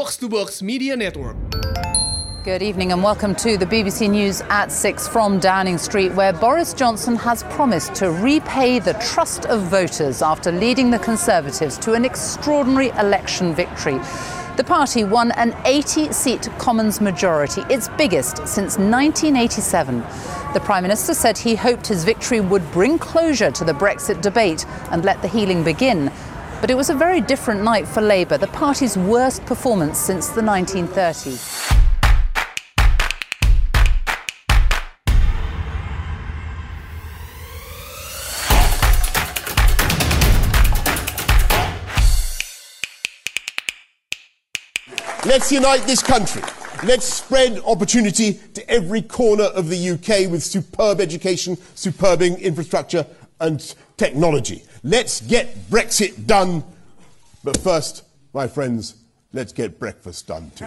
Box to Box Media Network. Good evening and welcome to the BBC News at 6 from Downing Street, where Boris Johnson has promised to repay the trust of voters after leading the Conservatives to an extraordinary election victory. The party won an 80 seat Commons majority, its biggest since 1987. The Prime Minister said he hoped his victory would bring closure to the Brexit debate and let the healing begin. But it was a very different night for Labour, the party's worst performance since the 1930s. Let's unite this country. Let's spread opportunity to every corner of the UK with superb education, superb infrastructure, and technology. Let's get Brexit done. But first, my friends, let's get breakfast done too.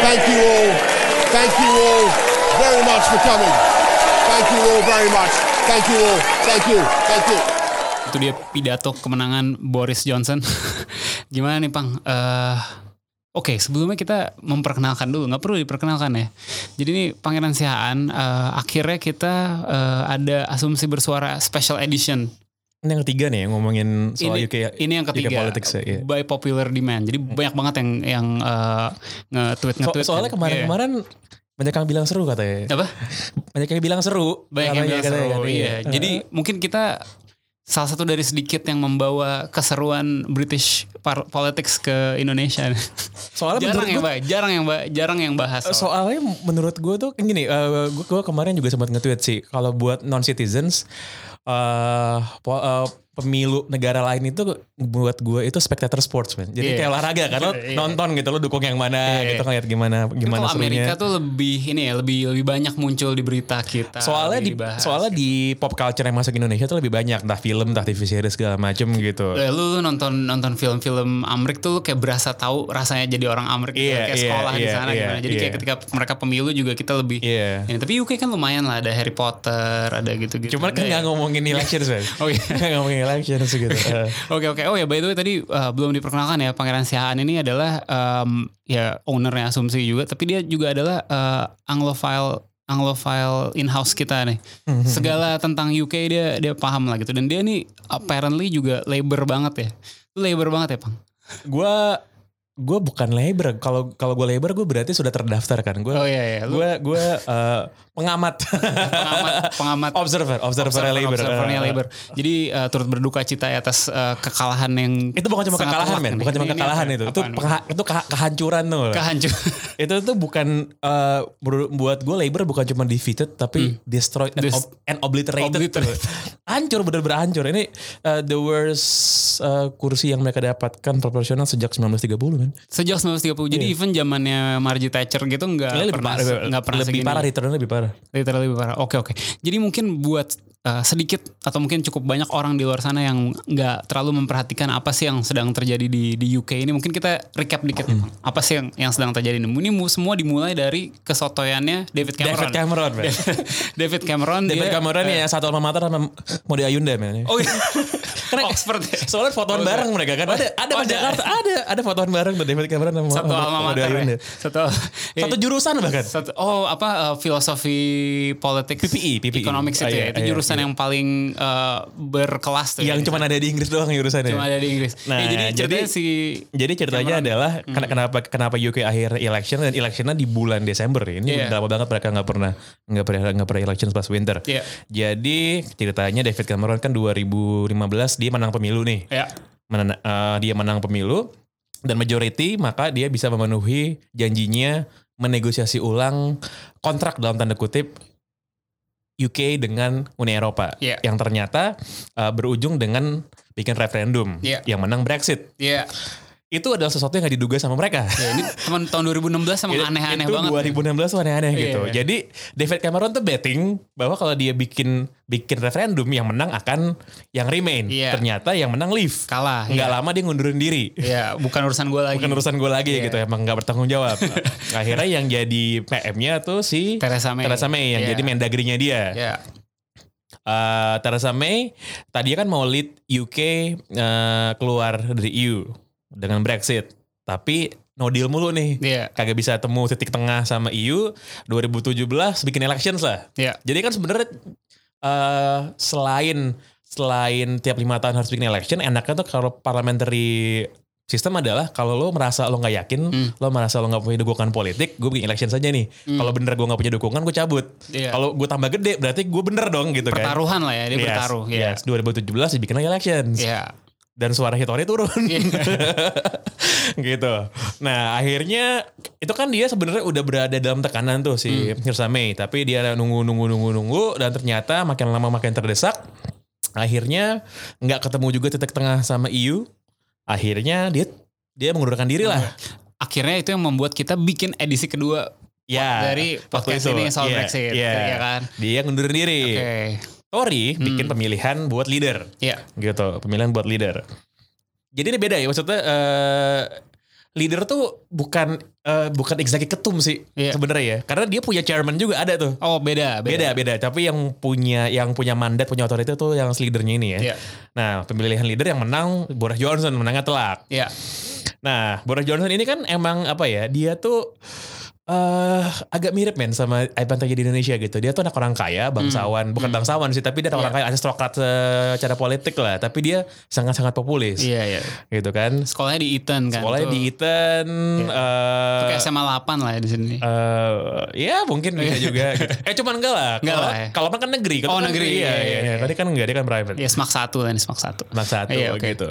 Thank you all. Thank you all very much for coming. Thank you all very much. Thank you all. Thank you. Thank you. Itu dia pidato kemenangan Boris Johnson. Gimana nih, Pang? Uh, Oke, okay, sebelumnya kita memperkenalkan dulu, nggak perlu diperkenalkan ya. Jadi ini Pangeran Sihaan, uh, akhirnya kita uh, ada asumsi bersuara special edition. Ini yang ketiga nih yang ngomongin soal ini, UK, ini yang ketiga, UK politics ya. Yeah. By popular demand. Jadi hmm. banyak banget yang yang uh, nge-tweet nge-tweet. So, soalnya kemarin-kemarin yeah. banyak yang bilang seru katanya. Apa? Banyak yang bilang seru. Banyak yang bilang seru. Katanya, iya. Uh. Jadi mungkin kita salah satu dari sedikit yang membawa keseruan British politics ke Indonesia. Soalnya jarang yang bahas, jarang yang bahas, jarang yang bahas. Soal. Soalnya menurut gue tuh gini, uh, gue kemarin juga sempat nge-tweet sih, kalau buat non citizens uh, well uh, pemilu negara lain itu buat gue itu spectator sports man. Jadi yeah. kayak olahraga kan lo yeah. nonton gitu lo dukung yang mana yeah. gitu ngeliat gimana gimana kalau Amerika tuh lebih ini ya lebih lebih banyak muncul di berita kita. Soalnya di dibahas, soalnya gitu. di pop culture yang masuk Indonesia tuh lebih banyak entah film entah TV series segala macem gitu. Ya, lu, lu nonton nonton film-film Amerik tuh lu kayak berasa tahu rasanya jadi orang Amerik yeah, kayak yeah, sekolah yeah, di sana yeah, gimana. Jadi yeah. kayak ketika mereka pemilu juga kita lebih yeah. ini. Tapi UK kan lumayan lah ada Harry Potter ada gitu-gitu. Cuman kan nggak ngomongin elections man. oh iya. ngomongin elections gitu. Oke oke. Oh ya by the way tadi uh, belum diperkenalkan ya Pangeran Sihaan ini adalah um, ya ownernya Asumsi juga, tapi dia juga adalah uh, Anglophile Anglophile in-house kita nih. Segala tentang UK dia dia paham lah gitu. Dan dia nih apparently juga labor banget ya. Labor banget ya, Pang? Gua gue bukan labor. Kalau kalau gue labor gue berarti sudah terdaftar kan. Gue oh, iya, iya. gue gue uh, pengamat. pengamat pengamat observer observer, observer labor. Observernya labor. Jadi uh, turut berduka cita ya atas uh, kekalahan yang itu bukan cuma kekalahan men, bukan cuma kekalahan itu. Itu itu kehancuran tuh. Kehancuran. itu tuh bukan uh, buat gue labor bukan cuma defeated tapi hmm. destroyed and, ob and obliterated. obliterated. hancur bener-bener hancur. Ini uh, the worst uh, kursi yang mereka dapatkan proporsional sejak 1930 kan. Sejak 1930. Jadi yeah. even zamannya Margie Thatcher gitu nggak pernah nggak pernah lebih segini. parah returnnya lebih parah. Literally lebih parah. Oke oke. Jadi mungkin buat uh, sedikit atau mungkin cukup banyak orang di luar sana yang nggak terlalu memperhatikan apa sih yang sedang terjadi di di UK ini mungkin kita recap dikit hmm. apa sih yang yang sedang terjadi ini ini semua dimulai dari kesotoyannya David Cameron David Cameron David Cameron David dia, Cameron uh, ya satu alma mater sama Mode Ayunda man. oh iya Oxford ya? soalnya fotoan oh, bareng mereka kan ada ada oh, di Jakarta ada ada fotoan bareng tuh David Cameron sama satu alma mater ya? Satu satu jurusan bahkan satu, oh apa uh, filosofi politik PPI, PPI. economics itu oh, iya, ya itu iya, jurusan jurusan yang paling uh, berkelas tuh. Yang ya. cuma ada di Inggris doang jurusannya. Cuma ada di Inggris. Nah, ya, jadi jadi si jadi ceritanya Cameron. adalah hmm. kenapa kenapa UK akhir election dan electionnya di bulan Desember ini yeah. udah lama banget mereka nggak pernah nggak pernah nggak pernah election pas winter. Yeah. Jadi ceritanya David Cameron kan 2015 dia menang pemilu nih. Yeah. Men, uh, dia menang pemilu dan majority maka dia bisa memenuhi janjinya menegosiasi ulang kontrak dalam tanda kutip UK dengan Uni Eropa yeah. yang ternyata uh, berujung dengan bikin referendum yeah. yang menang Brexit. Yeah itu adalah sesuatu yang gak diduga sama mereka. Ya, ini teman tahun 2016 sama aneh-aneh banget. Itu 2016 tuh aneh-aneh yeah, gitu. Yeah. Jadi David Cameron tuh betting bahwa kalau dia bikin bikin referendum yang menang akan yang remain. Yeah. Ternyata yang menang leave. Kalah. Nggak yeah. lama dia ngundurin diri. Iya, bukan urusan gue lagi. Bukan urusan gue lagi gitu, emang nggak bertanggung jawab. Akhirnya yang jadi PM-nya tuh si Theresa May. Theresa May yang jadi mendagrinya dia. Yeah. Uh, Theresa May tadi kan mau lead UK uh, keluar dari EU dengan Brexit. Tapi no deal mulu nih. Iya. Kagak bisa temu titik tengah sama EU. 2017 bikin elections lah. Iya. Jadi kan sebenarnya eh selain selain tiap lima tahun harus bikin election, enaknya tuh kalau parliamentary sistem adalah kalau lo merasa lo nggak yakin, Hmm. lo merasa lo nggak punya dukungan politik, gue bikin election saja nih. Kalau bener gue nggak punya dukungan, gue cabut. Iya. Kalau gue tambah gede, berarti gue bener dong gitu kan. Pertaruhan lah ya, dia Yes, bertaruh. Iya. yes. 2017 dibikin lagi elections. Iya. Dan suara Hitori turun. Iya. gitu. Nah akhirnya itu kan dia sebenarnya udah berada dalam tekanan tuh si Hmm. Theresa May. Tapi dia nunggu nunggu nunggu nunggu dan ternyata makin lama makin terdesak. Akhirnya nggak ketemu juga titik tengah sama EU. Akhirnya dia dia mengundurkan diri lah. Akhirnya itu yang membuat kita bikin edisi kedua Ya. dari waktu podcast itu. ini soal Iya, Brexit, iya. ya kan? Dia ngundurin diri. Oke. Tory bikin Hmm. pemilihan buat leader. Iya. gitu pemilihan buat leader jadi ini beda ya maksudnya eh, leader tuh bukan eh, bukan exactly ketum sih Iya. sebenarnya ya karena dia punya chairman juga ada tuh Oh beda, beda beda tapi yang punya yang punya mandat punya otoritas tuh yang leadernya ini ya Iya. nah pemilihan leader yang menang Boris Johnson menangnya telak Iya. nah Boris Johnson ini kan emang apa ya dia tuh eh agak mirip men sama terjadi di Indonesia gitu. Dia tuh anak orang kaya, bangsawan, bukan bangsawan sih, tapi dia anak orang Iya. kaya, aristokrat secara politik lah. Tapi dia sangat-sangat populis, Iya, iya. gitu kan. Sekolahnya di Eton kan. Sekolahnya Tuh- di Eton, eh, tuh kayak SMA 8 lah ya di sini. eh, ya mungkin bisa juga. gitu. Eh cuman enggak lah. Enggak Kalau lah ya. kalau kan negeri. Kalau Oh, kan negeri, Iya, iya, iya, iya, iya. iya. Tadi kan enggak, dia kan private. Ya semak satu lah nih semak satu. Mas satu Iya, oke. gitu.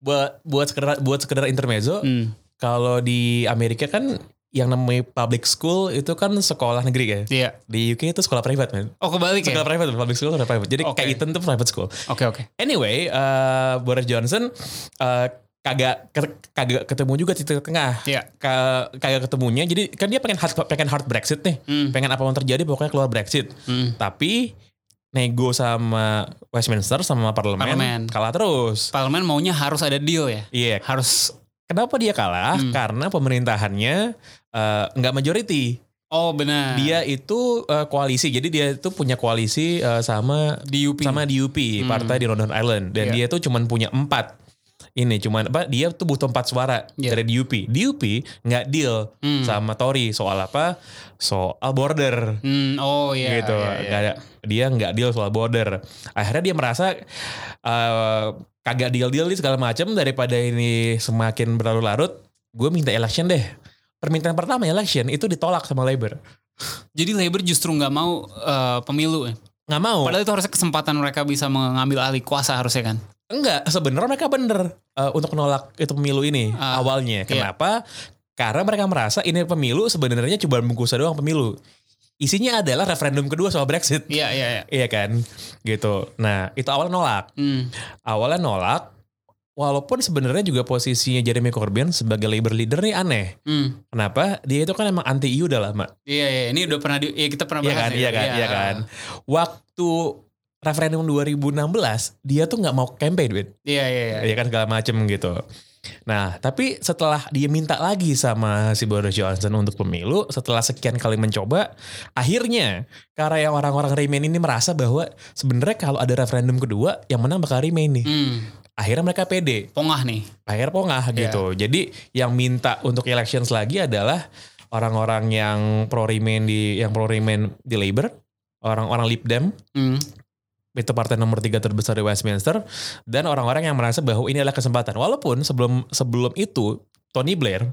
Buat buat sekedar buat sekedar intermezzo, Hmm. kalau di Amerika kan yang namanya public school itu kan sekolah negeri kan. Iya. Di UK itu sekolah private man. Oh kebalik ya? Sekolah private, public school itu private. Jadi Oke. kayak Eton tuh private school. Oke oke. Anyway, eh, Boris Johnson eh, kagak kagak ketemu juga titik tengah. Iya. Ka- kagak ketemunya. Jadi kan dia pengen hard pengen hard Brexit nih. Hmm. Pengen apa yang terjadi pokoknya keluar Brexit. Hmm. Tapi nego sama Westminster sama parlemen, Parlemen. kalah terus. Parlemen maunya harus ada deal ya. Iya. Harus Kenapa dia kalah? Hmm. Karena pemerintahannya eh, nggak majority. Oh benar. Dia itu eh, koalisi. Jadi dia itu punya koalisi eh, sama DUP. sama DUP, Hmm. partai di Northern Ireland. Dan Iya. dia tuh cuman punya empat. Ini cuman apa? Dia tuh butuh empat suara Iya. dari DUP. DUP nggak deal Hmm. sama Tory soal apa? Soal border. Hmm, oh iya. gitu. iya, iya. Nggak ada- dia nggak deal soal border. Akhirnya dia merasa eh, kagak deal deal segala macam daripada ini semakin berlarut-larut. Gue minta election deh. Permintaan pertama election itu ditolak sama Labour. Jadi Labour justru nggak mau eh, pemilu ya. Nggak mau. Padahal itu harusnya kesempatan mereka bisa mengambil alih kuasa harusnya kan. Enggak, sebenarnya mereka bener eh, untuk menolak itu pemilu ini Ah, awalnya. iya. Kenapa? Karena mereka merasa ini pemilu sebenarnya cuma bungkusan doang pemilu. Isinya adalah referendum kedua soal Brexit. Iya iya iya. Iya kan? Gitu. Nah, itu awalnya nolak. Hmm. awalnya nolak walaupun sebenarnya juga posisinya Jeremy Corbyn sebagai labor leader nih aneh. Hmm. Kenapa? Dia itu kan emang anti EU udah lama. Iya iya. Ini udah pernah di, ya kita pernah Iya bahas kan? nih. Iya kan? Iya kan? Waktu referendum 2016 dia tuh nggak mau campaign, Win. Iya iya iya. Iya kan segala macem gitu. Nah, tapi setelah dia minta lagi sama si Boris Johnson untuk pemilu, setelah sekian kali mencoba, akhirnya karena yang orang-orang Remain ini merasa bahwa sebenarnya kalau ada referendum kedua, yang menang bakal Remain nih. Hmm. Akhirnya mereka pede. Pongah nih. akhir pongah Iya. gitu. Jadi yang minta untuk elections lagi adalah orang-orang yang pro remain di yang pro remain di Labour, orang-orang Lib Dem Hmm. itu partai nomor tiga terbesar di Westminster dan orang-orang yang merasa bahwa ini adalah kesempatan. Walaupun sebelum sebelum itu Tony Blair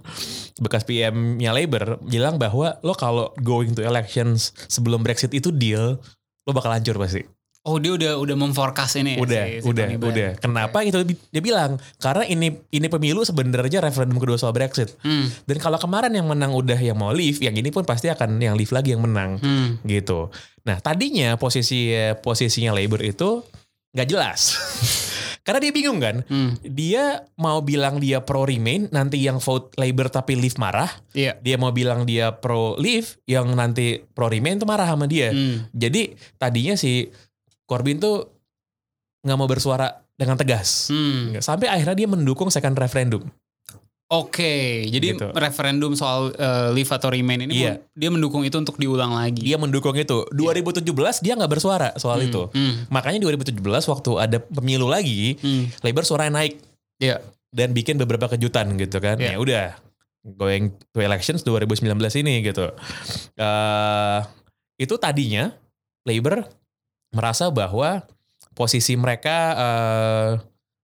bekas PM-nya Labour bilang bahwa lo kalau going to elections sebelum Brexit itu deal lo bakal hancur pasti. Oh dia udah udah memforecast ini. ya, udah, si- si udah, Tony Blair. udah. Kenapa itu dia bilang? Karena ini ini pemilu sebenarnya referendum kedua soal Brexit. Hmm. Dan kalau kemarin yang menang udah yang mau leave, yang ini pun pasti akan yang leave lagi yang menang Hmm. gitu. Nah tadinya posisi posisinya Labour itu nggak jelas. Karena dia bingung kan, Hmm. dia mau bilang dia pro remain, nanti yang vote Labour tapi leave marah. Iya. Dia mau bilang dia pro leave, yang nanti pro remain tuh marah sama dia. Hmm. Jadi tadinya si Corbyn tuh nggak mau bersuara dengan tegas. Hmm. Sampai akhirnya dia mendukung second referendum. Oke, jadi Gitu. referendum soal eh, leave atau remain ini Iya. dia mendukung itu untuk diulang lagi. Dia mendukung itu. 2017 dia nggak bersuara soal Hmm. itu. Hmm. Makanya 2017 waktu ada pemilu lagi, Hmm. Labour suaranya naik Iya. dan bikin beberapa kejutan gitu kan. Iya. Ya udah. going to elections 2019 ini gitu. Eh itu tadinya Labor merasa bahwa posisi mereka eh,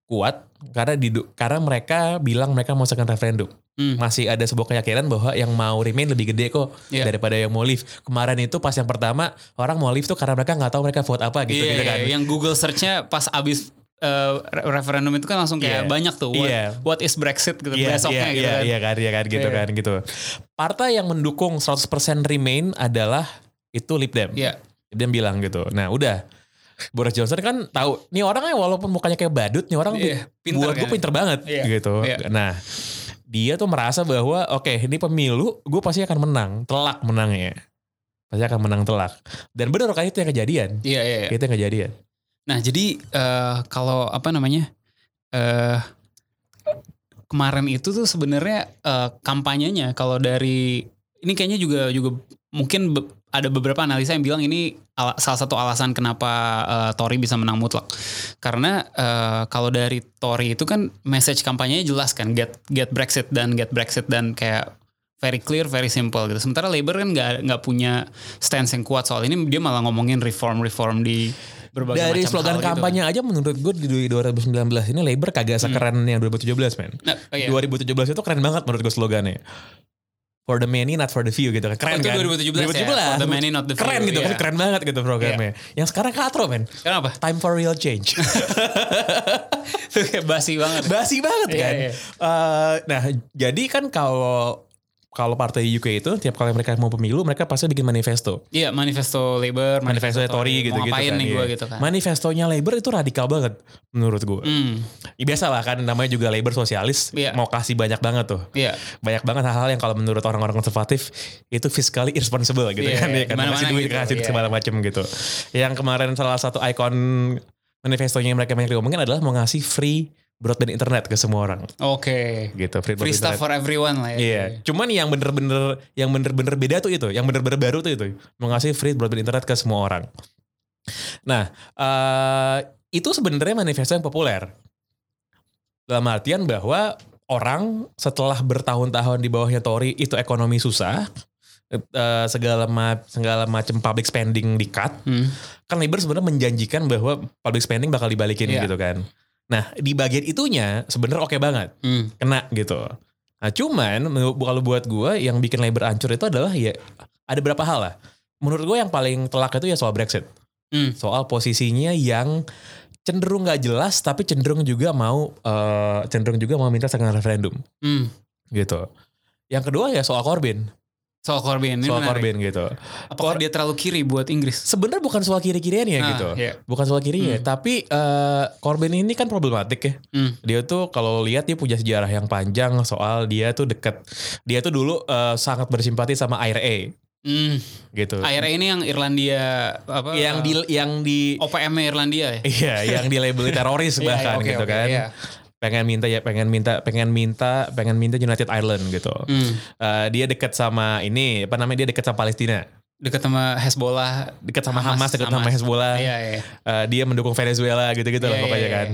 kuat karena di karena mereka bilang mereka mau second referendum. Hmm. Masih ada sebuah keyakinan bahwa yang mau remain lebih gede kok Iya. daripada yang mau leave. Kemarin itu pas yang pertama orang mau leave tuh karena mereka nggak tahu mereka vote apa gitu, Iya, gitu iya, kan. yang Google searchnya pas abis re- referendum itu kan langsung kayak Iya. banyak tuh. What, Iya. what is Brexit gitu Iya, besoknya iya, gitu iya, kan. iya kan, iya kan gitu Iya. kan gitu. Partai yang mendukung 100% remain adalah itu Lib Dem. Iya. Dem bilang gitu. Nah, udah. Boris Johnson kan tahu nih orangnya walaupun mukanya kayak badut nih orang Iya, pinter buat gue kan. pinter banget Iya, gitu. iya. Nah, dia tuh merasa bahwa oke ini pemilu gue pasti akan menang, telak menangnya. Pasti akan menang telak. Dan benar kan itu yang kejadian. Iya, iya, iya. Itu yang kejadian. Nah, jadi eh, kalau apa namanya? eh kemarin itu tuh sebenarnya eh, kampanyenya kalau dari ini kayaknya juga juga mungkin be- ada beberapa analisa yang bilang ini ala- salah satu alasan kenapa eh, Tory bisa menang mutlak. Karena eh, kalau dari Tory itu kan message kampanyenya jelas kan get get Brexit dan get Brexit dan kayak very clear, very simple gitu. Sementara Labour kan nggak nggak punya stance yang kuat soal ini. Dia malah ngomongin reform-reform di berbagai Dari macam slogan hal gitu. kampanye aja menurut gue di 2019 ini Labor kagak sekeren yang 2017 men. Nah, oh iya. 2017 itu keren banget menurut gue slogannya. For the many, not for the few gitu kan. Keren Oh, itu kan? 2017 ya? For the many, not the few, Keren gitu kan, iya. keren banget gitu programnya. Yang sekarang katro men. Kenapa? Time for real change. Itu kayak basi banget. Basi banget Iya, kan. iya. Eh, nah jadi kan kalau kalau partai UK itu tiap kali mereka mau pemilu mereka pasti bikin manifesto. Iya, manifesto Labour, Manifesto Tory Mau gitu-gitu kan. nih iya. gitu kan. Manifestonya Labour itu radikal banget menurut gue. Hmm, Ya, biasa lah kan namanya juga Labour sosialis Iya. mau kasih banyak banget tuh. iya. Banyak banget hal-hal yang kalau menurut orang-orang konservatif itu fiscally irresponsible gitu Iya, kan. iya. Ya, kan Di mana-mana kasih duit, gitu, kasih iya. segala macam gitu. Yang kemarin salah satu ikon manifestonya yang mereka banyak diomongin adalah mau ngasih free broadband internet ke semua orang Oke. gitu. Free, Free stuff internet. for everyone lah ya. Iya, cuman yang bener-bener yang bener-bener beda tuh itu, yang bener-bener baru tuh itu, mau ngasih free broadband internet ke semua orang. Nah, eh itu sebenarnya manifesto yang populer. Dalam artian bahwa orang setelah bertahun-tahun di bawahnya Tory itu ekonomi susah, eh, segala ma segala macam public spending di cut, Hmm. kan Labour sebenarnya menjanjikan bahwa public spending bakal dibalikin Iya. gitu kan. Nah, di bagian itunya sebenarnya oke banget Hmm. kena gitu. Nah cuman kalau buat gue yang bikin labor hancur itu adalah ya ada berapa hal lah. Menurut gue yang paling telak itu ya soal Brexit. Hmm. Soal posisinya yang cenderung nggak jelas tapi cenderung juga mau eh, cenderung juga mau minta second referendum Hmm. gitu. Yang kedua ya soal Corbyn, Soal Corbyn ini soal menarik. Gitu. Apakah dia terlalu kiri buat Inggris? Sebenarnya bukan soal kiri-kiriannya Ah, gitu, iya. bukan soal kirinya, tapi eh, Corbyn ini kan problematik ya. Hmm. Dia tuh kalau lihat dia punya sejarah yang panjang soal dia tuh deket, dia tuh dulu eh, sangat bersimpati sama IRA Hmm. gitu. IRA ini yang Irlandia apa? yang di yang di OPM-nya Irlandia ya? iya yang di label teroris Iya, bahkan oke, gitu oke, kan. iya. Pengen minta ya pengen minta pengen minta pengen minta United Ireland gitu. Hmm. Eh, dia dekat sama ini apa namanya dia dekat sama Palestina. Dekat sama Hezbollah. Dekat sama Hamas, Hamas, dekat sama. Hezbollah. Iya, iya. Eh, dia mendukung Venezuela gitu-gitu lah Iya, pokoknya iya, kan.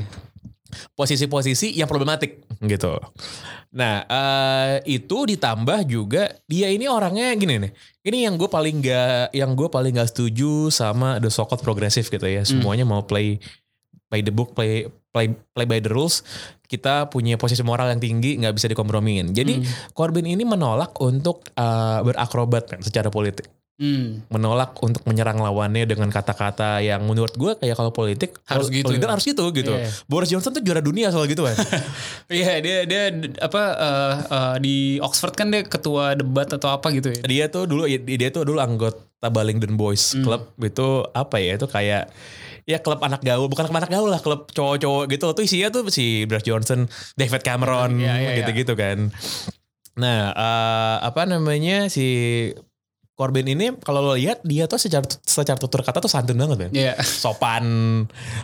Posisi-posisi yang problematik gitu. Nah eh, itu ditambah juga dia ini orangnya gini nih. Ini yang gue paling gak yang gue paling gak setuju sama the so-called progresif gitu ya. Semuanya mau play by the book, play play play by the rules. Kita punya posisi moral yang tinggi, nggak bisa dikompromiin. Jadi Corbyn ini menolak untuk eh, berakrobat kan secara politik Hmm. menolak untuk menyerang lawannya dengan kata-kata yang menurut gue kayak kalau politik Harus gitu. politik harus gitu gitu. Iya. Boris Johnson tuh juara dunia soal gitu kan. Iya dia dia d- apa eh, eh, di Oxford kan dia ketua debat atau apa gitu ya. dia tuh dulu dia tuh dulu anggota Ballington Boys Hmm. Club itu apa ya itu kayak ya klub anak gaul bukan klub anak gaul lah klub cowok-cowok gitu tuh isinya tuh si Boris Johnson, David Cameron Iya, iya, iya. gitu-gitu kan. Nah eh, apa namanya si Corbyn ini kalau lo lihat dia tuh secara secara tutur kata tuh santun banget kan. Iya. sopan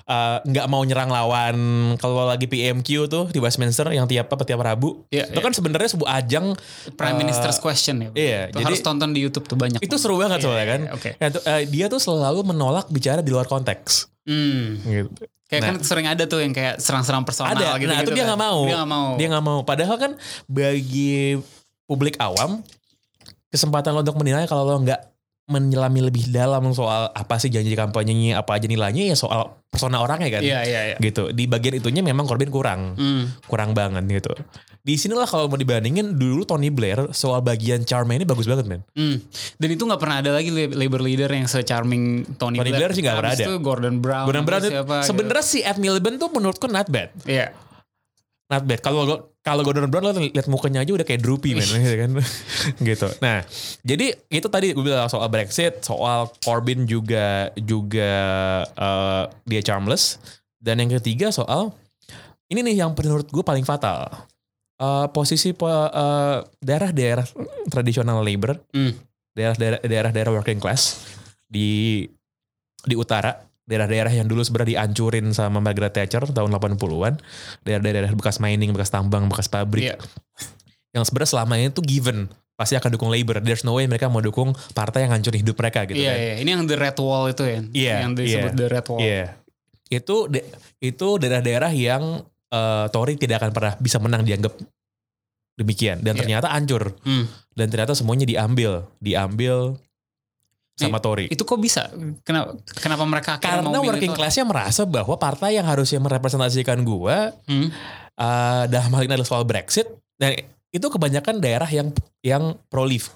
eh, nggak mau nyerang lawan kalau lagi PMQ tuh di Westminster yang tiap apa tiap Rabu Iya, itu kan sebenarnya sebuah ajang Prime eh, Minister's Question ya. iya, Itu jadi- harus tonton di YouTube tuh banyak. itu seru banget Iya, soalnya iya, kan iya, oke. Ya, tuh, eh, dia tuh selalu menolak bicara di luar konteks Hmm. gitu Kayak Nah. kan sering ada tuh yang kayak serang-serang personal ada gitu. nah itu dia nggak mau Dia nggak mau. dia nggak mau padahal kan bagi publik awam kesempatan lo untuk menilai kalau lo nggak menyelami lebih dalam soal apa sih janji kampanyenya apa aja nilainya ya soal persona orangnya kan Iya iya iya. gitu di bagian itunya memang Corbyn kurang Hmm. kurang banget gitu di sinilah kalau mau dibandingin dulu Tony Blair soal bagian charmnya ini bagus banget men Hmm. Dan itu nggak pernah ada lagi la- labor leader yang se-charming Tony, Tony Blair sih nggak pernah ada. itu Gordon Brown. Gordon Brown siapa, gitu. sebenarnya si Ed Miliband tuh menurutku not bad Iya. Not bad. Kalau kalau Gordon Brown lo lihat mukanya aja udah kayak droopy men, gitu kan. gitu. Nah, jadi itu tadi gue bilang soal Brexit, soal Corbyn juga juga eh, dia charmless. Dan yang ketiga soal ini nih yang menurut gue paling fatal. Eh, posisi po- eh, daerah-daerah tradisional labor, Hmm. daerah-daerah daerah-daerah working class di di utara daerah-daerah yang dulu sebenarnya dihancurin sama Margaret Thatcher tahun 80-an daerah-daerah bekas mining bekas tambang bekas pabrik Iya. yang sebenarnya selama ini tuh given pasti akan dukung labor there's no way mereka mau dukung partai yang hancurin hidup mereka gitu Iya, kan iya. Ini yang the red wall itu ya. Iya, Yang disebut iya. the red wall. Iya. itu itu daerah-daerah yang eh, Tory tidak akan pernah bisa menang dianggap demikian dan Iya. ternyata hancur Hmm. dan ternyata semuanya diambil diambil sama Tory Itu kok bisa? Kenapa kenapa mereka akhirnya Karena mau working classnya merasa bahwa partai yang harusnya merepresentasikan gua Hmm. eh dalam hal ini adalah soal Brexit dan itu kebanyakan daerah yang yang pro leave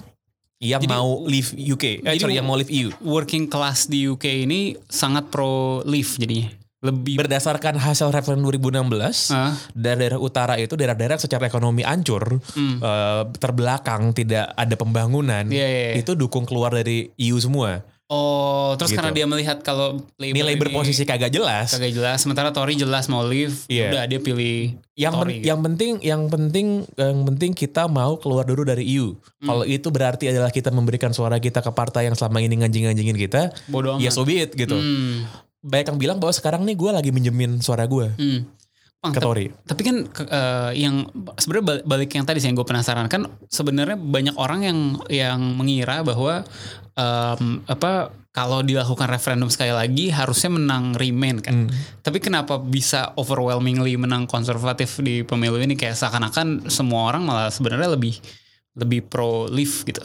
yang Jadi- mau leave UK eh, jadi- sorry yang mau leave EU Working class di UK ini sangat pro leave jadinya. Lebih berdasarkan hasil referendum 2016 Ah, daerah-daerah utara itu daerah-daerah secara ekonomi hancur Hmm. eh, terbelakang tidak ada pembangunan Iya, iya, iya. itu dukung keluar dari EU semua Oh, terus Gitu. karena dia melihat kalau nilai ini berposisi kagak jelas kagak jelas, sementara Tory jelas mau leave, Iya. udah dia pilih yang Tory. men- gitu. yang penting yang penting yang penting kita mau keluar dulu dari EU. Hmm. Kalau itu berarti adalah kita memberikan suara kita ke partai yang selama ini nganjing-nganjingin kita, bodoh ya amat. so be it gitu. Hmm. Banyak yang bilang bahwa sekarang nih gue lagi minjemin suara gue Hmm. Bang, ke tapi- Tory. Tapi kan eh, yang sebenarnya bal- balik yang tadi sih yang gue penasaran kan sebenarnya banyak orang yang yang mengira bahwa em, apa kalau dilakukan referendum sekali lagi harusnya menang Remain kan. Hmm. Tapi kenapa bisa overwhelmingly menang konservatif di pemilu ini kayak seakan-akan semua orang malah sebenarnya lebih lebih pro Leave gitu.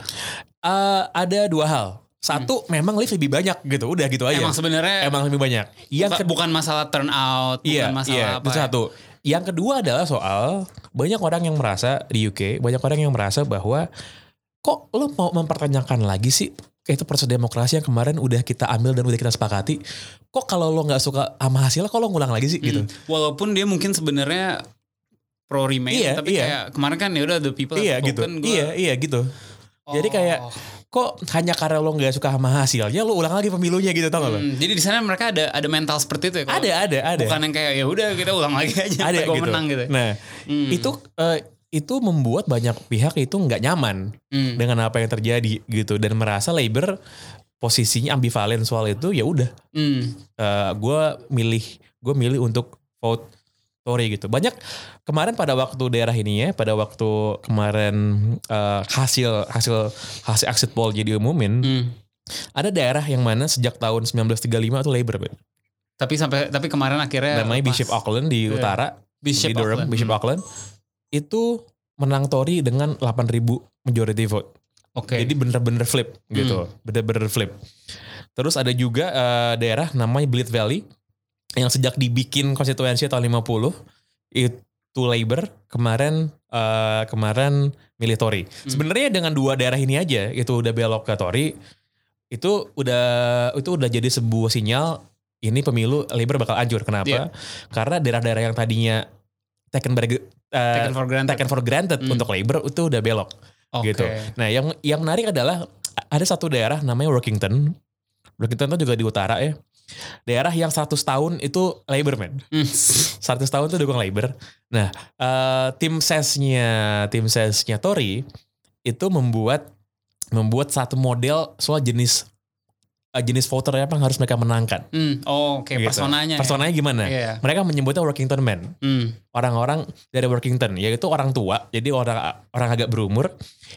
Eh, ada dua hal. Satu memang lift lebih banyak gitu, udah gitu aja. Hmm. Emang sebenarnya Emang lebih banyak. Yang bukan, bukan masalah turnout, Iya, bukan masalah iya, apa. itu ya. satu. Yang kedua adalah soal banyak orang yang merasa di UK, banyak orang yang merasa bahwa kok lo mau mempertanyakan lagi sih itu proses demokrasi yang kemarin udah kita ambil dan udah kita sepakati. Kok kalau lo nggak suka sama hasilnya, kok lo ngulang lagi sih gitu? Hmm. Walaupun dia mungkin sebenarnya pro remain Iya, tapi iya. kayak kemarin kan ya udah the people have Iya gitu, gua- iya iya gitu. Jadi Oh. kayak kok hanya karena lo nggak suka sama hasilnya, lo ulang lagi pemilunya gitu tau gak lo? Hmm, jadi di sana mereka ada ada mental seperti itu ya. Ada ada ada. Bukan yang kayak ya udah kita ulang lagi aja ada gitu. menang gitu. Nah Hmm. itu eh, itu membuat banyak pihak itu nggak nyaman Hmm. dengan apa yang terjadi gitu dan merasa Labor posisinya ambivalen soal itu ya udah Hmm. gue milih gue milih untuk vote Tory gitu banyak kemarin pada waktu daerah ini ya pada waktu kemarin eh, hasil hasil hasil exit poll jadi umumin Hmm. ada daerah yang mana sejak tahun 1935 itu Labor Ben. Tapi sampai tapi kemarin akhirnya namanya. Bishop Auckland di Iya. utara Bishop di Durham Auckland. Bishop Hmm. Auckland itu menang Tory dengan 8.000 majority vote Oke. Jadi bener-bener flip gitu, bener-bener flip. Terus ada juga eh, daerah namanya Bleed Valley yang sejak dibikin konstituensi tahun 50 itu Labor kemarin eh, kemarin milih Tory. Sebenarnya dengan dua daerah ini aja itu udah belok ke Tory itu udah itu udah jadi sebuah sinyal ini pemilu Labor bakal hancur. Kenapa? Iya. Karena daerah-daerah yang tadinya taken, eh, Taken for granted. taken for granted Hmm. untuk Labor itu udah belok Oke. gitu. Nah, yang yang menarik adalah ada satu daerah namanya Workington. Workington itu juga di utara ya. Daerah yang 100 tahun itu Labor man. Hmm. 100 tahun itu dukung Labor. Nah, eh, tim sesnya tim sesnya Tory itu membuat membuat satu model soal jenis eh, jenis voter apa yang harus mereka menangkan. Hmm. Oh, oke Gitu. personanya. ya. Personanya gimana? Iya. Mereka menyebutnya Workington man Hmm. orang-orang dari Workington yaitu orang tua jadi orang orang agak berumur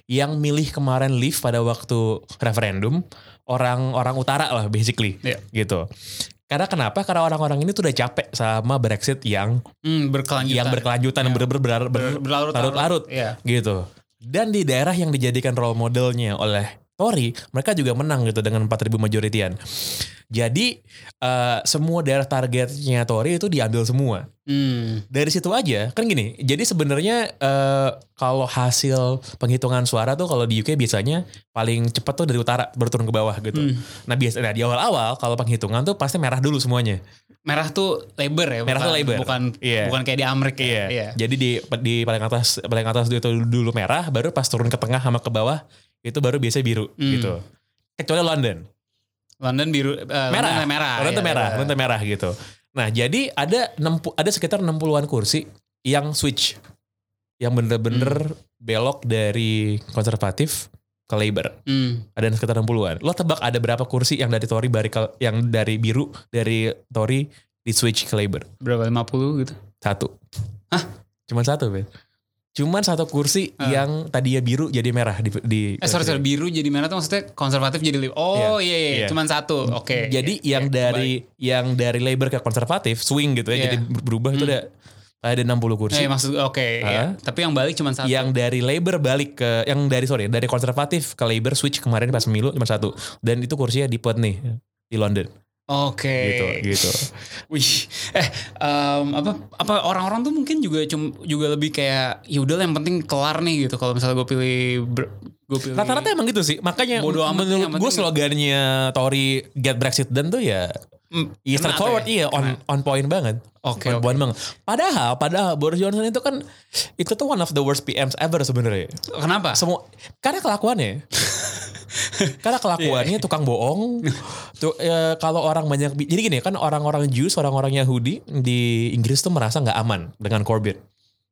yang milih kemarin leave pada waktu referendum orang-orang utara lah basically Iya. gitu karena kenapa karena orang-orang ini tuh udah capek sama Brexit yang Hmm, berkelanjutan. yang berkelanjutan Iya. ber, ber, ber, ber- Ber- berlarut-larut. larut-larut Iya. gitu Dan di daerah yang dijadikan role modelnya oleh Tory, mereka juga menang gitu dengan 4000 majoritian. Jadi eh, semua daerah targetnya Tory itu diambil semua. Hmm. Dari situ aja kan gini. Jadi sebenarnya eh, kalau hasil penghitungan suara tuh kalau di UK biasanya paling cepat tuh dari utara baru turun ke bawah gitu. Hmm. Nah biasanya di awal-awal kalau penghitungan tuh pasti merah dulu semuanya. Merah tuh labor ya, Merah bukan, tuh labor. bukan Iya. bukan kayak di Amerika. ya? Iya. Jadi di di paling atas paling atas itu dulu merah, baru pas turun ke tengah sama ke bawah itu baru biasa biru Hmm. gitu. Kecuali London. London biru eh, merah. London merah. London tuh ya, merah, ya. London merah gitu. Nah, jadi ada 60 ada sekitar 60-an kursi yang switch. Yang bener-bener Hmm. belok dari konservatif ke Labour. Hmm. Ada sekitar 60-an. Lo tebak ada berapa kursi yang dari Tory bari yang dari biru dari Tory di switch ke Labour? Berapa 50 gitu. Satu. Hah? Cuman satu, Ben. Cuman satu kursi Ah. yang tadinya biru jadi merah di, di Eh sorry, sorry, biru jadi merah tuh maksudnya konservatif jadi liberal. Oh iya, iya, Iya. cuman satu. Oke. Jadi Iya, yang iya, dari yang dari Labour ke konservatif swing gitu ya, Iya. jadi berubah itu ada ada 60 baik. kursi. Eh, maksud oke. iya. Ah. Tapi yang balik cuman satu. Yang dari Labour balik ke yang dari sorry dari konservatif ke Labour switch kemarin pas pemilu cuma satu dan itu kursinya di nih di London Oke. gitu gitu. Wih, eh em, apa apa orang-orang tuh mungkin juga cum, juga lebih kayak ya udah yang penting kelar nih gitu. Kalau misalnya gue pilih gue pilih Rata-rata emang gitu sih. Makanya Bodo amat menurut gue slogannya Tory get Brexit done tuh ya Iya kena straightforward tuh ya? iya on on point banget. Oke, on oke. point banget. Padahal padahal Boris Johnson itu kan itu tuh one of the worst PMs ever sebenarnya. Kenapa? Semua karena kelakuannya. karena Iya. kelakuannya tukang bohong. Tuh eh, kalau orang banyak jadi gini kan orang-orang Jews, orang-orang Yahudi di Inggris tuh merasa nggak aman dengan Corbyn.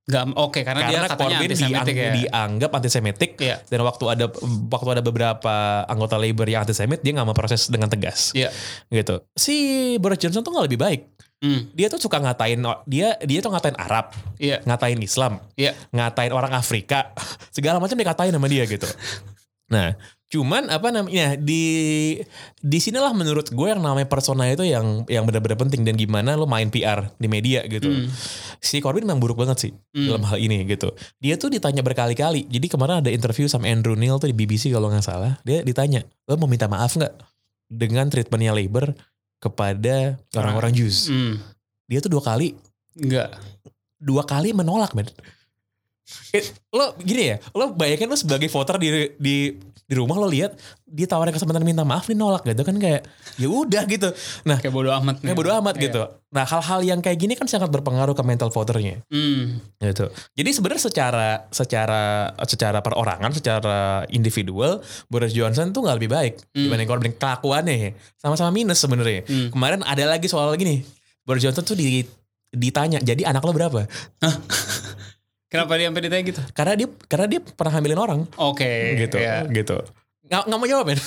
Nggak, oke karena, dia Karena katanya Corbyn diang- ya. dianggap antisemitik Iya. dan waktu ada waktu ada beberapa anggota Labour yang antisemit dia nggak mau proses dengan tegas Iya. gitu. Si Boris Johnson tuh nggak lebih baik. Hmm, Dia tuh suka ngatain dia dia tuh ngatain Arab, Iya. ngatain Islam, Iya. ngatain orang Afrika, segala macam dikatain sama dia gitu. Nah, cuman apa namanya di di sinilah menurut gue yang namanya persona itu yang yang benar-benar penting dan gimana lo main PR di media gitu. Hmm. Si Corbyn memang buruk banget sih Hmm. dalam hal ini gitu. Dia tuh ditanya berkali-kali. Jadi kemarin ada interview sama Andrew Neil tuh di BBC kalau nggak salah. Dia ditanya, lo mau minta maaf nggak dengan treatmentnya Labour kepada orang-orang Jews? Hmm. Dia tuh dua kali Enggak. dua kali menolak men. Eh, lo gini ya, lo bayangin lo sebagai voter di di di rumah lo lihat dia tawarin kesempatan minta maaf dia nolak gitu kan kayak ya udah gitu. Nah Kayak bodo amat. kayak bodo amat Iya. gitu. Nah hal-hal yang kayak gini kan sangat berpengaruh ke mental voternya Hmm. gitu. Jadi sebenarnya secara secara secara perorangan, secara individual, Boris Johnson tuh nggak lebih baik dibanding Corbyn kelakuannya ya. sama-sama minus sebenarnya. Hmm. Kemarin ada lagi soal gini, Boris Johnson tuh di, ditanya, jadi anak lo berapa? Kenapa dia sampai ditanya gitu? Karena dia karena dia pernah hamilin orang, Oke. gitu, iya. gitu. Nggak, nggak mau jawab men,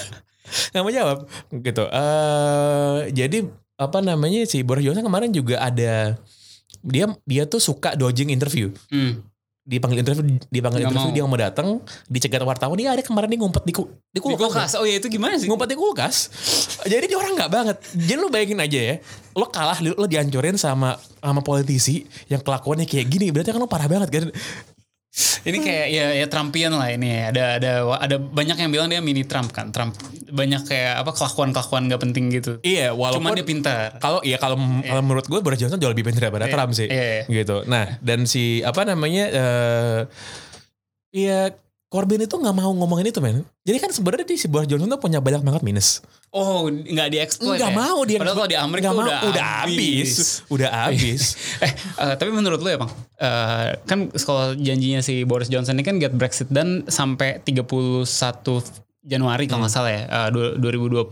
nggak mau jawab, gitu. eh jadi apa namanya si Boris Johnson kemarin juga ada dia dia tuh suka dodging interview. Hmm. Dipanggil interview dipanggil interview mau. dia mau datang dicegat wartawan dia ada kemarin dia ngumpet di, ku, di Di kulkas, kulkas. Oh iya itu gimana sih? ngumpet di kulkas jadi dia orang nggak banget jadi lu bayangin aja ya lo kalah lo dihancurin sama sama politisi yang kelakuannya kayak gini berarti kan lo parah banget kan Ini kayak ya ya Trumpian lah ini. ya. Ada ada ada banyak yang bilang dia mini Trump kan. Trump banyak kayak apa kelakuan-kelakuan gak penting gitu. iya walaupun Cuman dia pintar. kalau iya kalau kalau menurut gue Boris Johnson jauh lebih pintar daripada Iya, Trump sih iya, gitu nah dan si apa namanya eh iya Corbyn itu nggak mau ngomongin itu men jadi kan sebenarnya di si Boris Johnson tuh punya banyak banget minus Oh, nggak dieksploit Nggak ya? mau dia. Padahal kalau di Amerika Nggak udah, mau, udah habis. Udah habis. eh, eh, tapi menurut lu ya, Bang? eh, kan kalau janjinya si Boris Johnson ini kan get Brexit dan sampai 31 Januari kalau nggak salah ya, du- 2020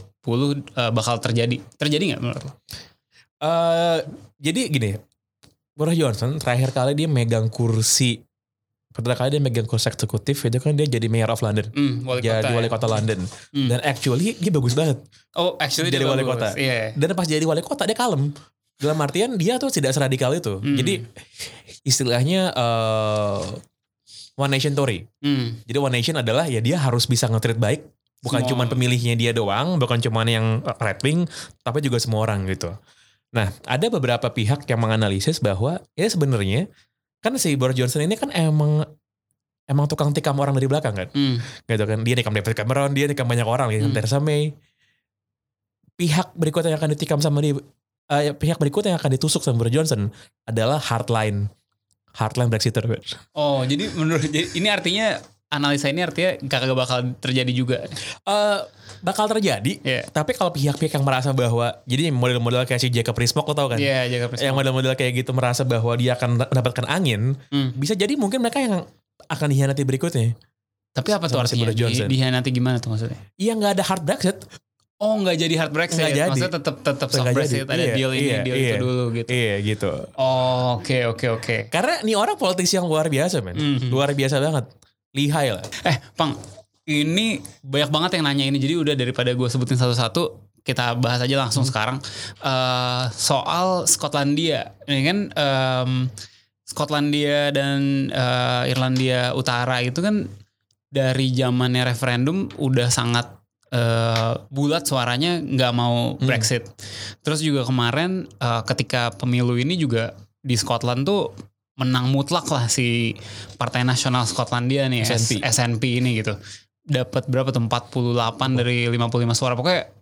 eh, bakal terjadi. Terjadi nggak menurut lu? Eh, jadi gini, Boris Johnson terakhir kali dia megang kursi pertama kali dia megang kursi eksekutif itu kan dia jadi mayor of London. Hmm, wali jadi kota. wali ya? kota London. Hmm. Dan actually dia bagus banget. Oh, actually jadi dia wali bagus. kota. Iya. Dan pas jadi wali kota dia kalem. Dalam artian dia tuh tidak seradikal itu. Hmm. Jadi istilahnya eh, one nation Tory. Hmm. Jadi One Nation adalah ya dia harus bisa nge-treat baik. Bukan cuma pemilihnya dia doang, bukan cuma yang right wing, tapi juga semua orang gitu. Nah, ada beberapa pihak yang menganalisis bahwa ya sebenarnya kan si Boris Johnson ini kan emang emang tukang tikam orang dari belakang kan. Hmm. Gitu kan. Dia nikam David Cameron, dia nikam banyak orang, nikam Hmm. Theresa May. Pihak berikutnya yang akan ditikam sama dia, eh, pihak berikutnya yang akan ditusuk sama Boris Johnson adalah hardline hardline Brexiter. Oh, jadi menurut jadi ini artinya analisa ini artinya kagak bakal terjadi juga. Eh, bakal terjadi. Iya. Tapi kalau pihak-pihak yang merasa bahwa jadi model-model kayak si Jacob Rees-Mogg lo tau kan? Iya, jaga presiden. Yang model-model kayak gitu merasa bahwa dia akan mendapatkan angin, Hmm. bisa jadi mungkin mereka yang akan dihianati berikutnya. Tapi apa tuh si artinya? Johnson. Di, nanti gimana tuh maksudnya? Iya nggak ada hard Brexit. Oh nggak jadi hard Brexit, Nggak jadi. maksudnya tetap tetap soft Brexit, ada Iya, deal ini, iya, deal iya. itu dulu gitu. Iya gitu. Oh oke oke oke. Karena nih orang politisi yang luar biasa men. Mhm. Luar biasa banget. Lihai lah. Eh Pang, ini banyak banget yang nanya ini, jadi udah daripada gue sebutin satu-satu, kita bahas aja langsung Hmm. sekarang Eh, soal Skotlandia. Ini kan em, Skotlandia dan eh, Irlandia Utara itu kan dari zamannya referendum udah sangat eh, bulat suaranya nggak mau Hmm. Brexit. Terus juga kemarin eh, ketika pemilu ini juga di Scotland tuh menang mutlak lah si Partai Nasional Skotlandia nih SNP. SNP ini gitu. Dapat berapa tuh 48 dari 55 suara pokoknya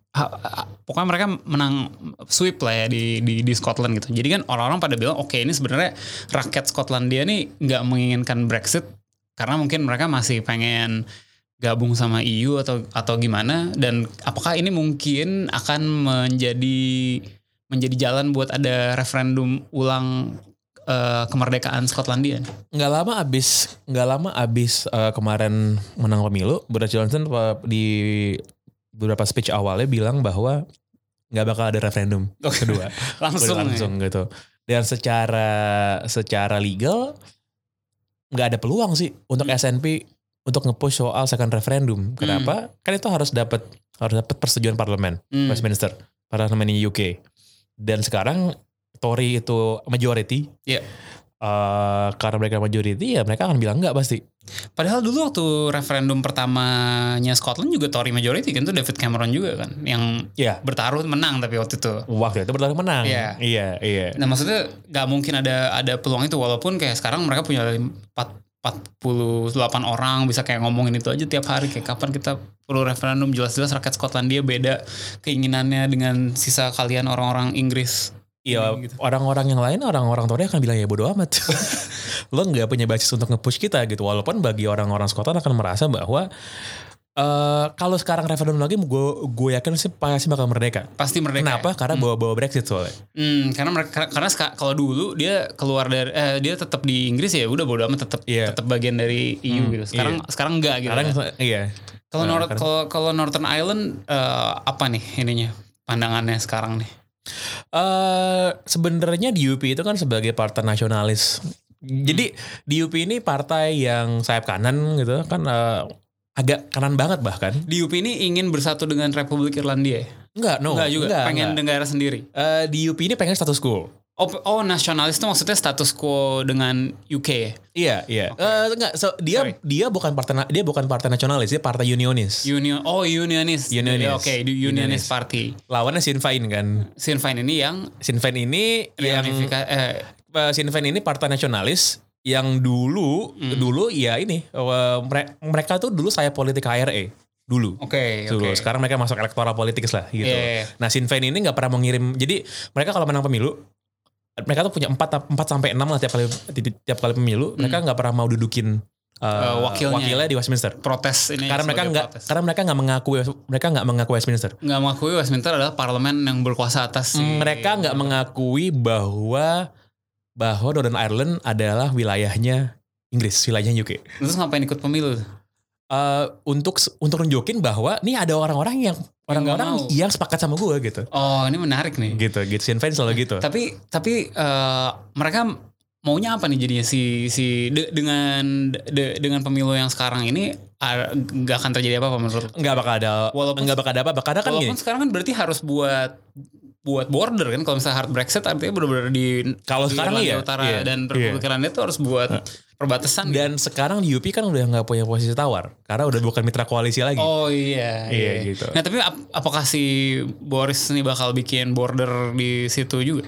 pokoknya mereka menang sweep lah ya di di, di Scotland gitu. Jadi kan orang-orang pada bilang oke ini sebenarnya rakyat Skotlandia nih nggak menginginkan Brexit karena mungkin mereka masih pengen gabung sama EU atau atau gimana dan apakah ini mungkin akan menjadi menjadi jalan buat ada referendum ulang eh, kemerdekaan Skotlandia? Nggak lama abis nggak lama abis eh, kemarin menang pemilu, Boris Johnson di beberapa speech awalnya bilang bahwa nggak bakal ada referendum kedua. langsung, langsung gitu. Dan secara secara legal nggak ada peluang sih untuk Hmm. SNP untuk nge-push soal second referendum. Kenapa? Kan itu harus dapat harus dapat persetujuan parlemen Hmm. Westminster, parlemen di UK. Dan sekarang Tory itu majority. Iya. Eh, karena mereka majority ya mereka akan bilang enggak pasti. Padahal dulu waktu referendum pertamanya Scotland juga Tory majority kan tuh David Cameron juga kan yang Iya. bertaruh menang tapi waktu itu. Waktu itu berlalu menang. Iya. Iya, iya. Nah maksudnya nggak mungkin ada ada peluang itu walaupun kayak sekarang mereka punya 4, 48 orang bisa kayak ngomongin itu aja tiap hari kayak kapan kita perlu referendum jelas-jelas rakyat Skotlandia beda keinginannya dengan sisa kalian orang-orang Inggris. Iya, Gitu. orang-orang yang lain, orang-orang Tory akan bilang ya bodo amat. Lo nggak punya basis untuk nge-push kita gitu. Walaupun bagi orang-orang Scotland akan merasa bahwa eh kalau sekarang referendum lagi, gue gue yakin sih pasti bakal merdeka. Pasti merdeka. Kenapa? Karena bawa-bawa Brexit soalnya. Hmm, karena mereka karena kalau dulu dia keluar dari eh, dia tetap di Inggris ya udah bodo amat tetap Iya. tetap bagian dari EU gitu. Sekarang sekarang enggak gitu. Sekarang kan. iya. Kalau Nah, Nor- karena- kalau kalau Northern Ireland eh, apa nih ininya pandangannya sekarang nih? Eh sebenarnya di UP itu kan sebagai partai nasionalis. Jadi di UP ini partai yang sayap kanan gitu kan eh, agak kanan banget bahkan. Di UP ini ingin bersatu dengan Republik Irlandia ya? Enggak, no. enggak juga, pengen enggak. negara sendiri. Eh, di UP ini pengen status quo. Oh, oh nasionalis itu maksudnya status quo dengan UK ya? Iya, iya. Eh, enggak, so, dia Sorry. dia bukan partai dia bukan partai nasionalis, dia partai unionis. Union, oh. Unionist. Ya, Oke, di Unionist. unionist party. Lawannya Sinn Féin kan. Sinn Féin ini yang Sinn Féin ini yang eh, eh, Sinn Féin ini partai nasionalis yang dulu Hmm. dulu ya ini eh, mere- mereka tuh dulu saya politik HRE dulu. Oke, Dulu. oke. Sekarang mereka masuk elektoral politik lah gitu. Iya, iya. Nah Sinn Féin ini nggak pernah mengirim. Jadi mereka kalau menang pemilu, mereka tuh punya 4 4 sampai 6 lah tiap kali ti- tiap kali pemilu. Mereka nggak pernah mau dudukin uh, Hmm. Eh, wakilnya. di Westminster. protes ini Karena mereka nggak karena mereka nggak mengakui mereka nggak mengakui Westminster. nggak mengakui Westminster adalah parlemen yang berkuasa atas si Mereka nggak mengakui bahwa bahwa Northern Ireland adalah wilayahnya Inggris, wilayahnya UK. terus ngapain ikut pemilu Eh, untuk untuk nunjukin bahwa nih ada orang-orang yang orang-orang mau. yang sepakat sama gue gitu. oh ini menarik nih Gitu, gitu. Sinn Féin selalu gitu. tapi tapi eh, mereka maunya apa nih jadinya si si de- dengan de- dengan pemilu yang sekarang ini nggak akan terjadi apa apa menurut nggak bakal ada Walaupun- nggak bakal ada apa karena kan walaupun gini sekarang kan berarti harus buat buat border kan kalau misalnya hard Brexit artinya benar-benar di Kalau sekarang iya, Utara iya, dan iya. Republik Irlandia itu harus buat perbatasan gitu. dan sekarang di UP kan udah nggak punya posisi tawar karena udah bukan mitra koalisi lagi Oh iya, Iya, gitu. Nah tapi ap- apakah si Boris nih bakal bikin border di situ juga?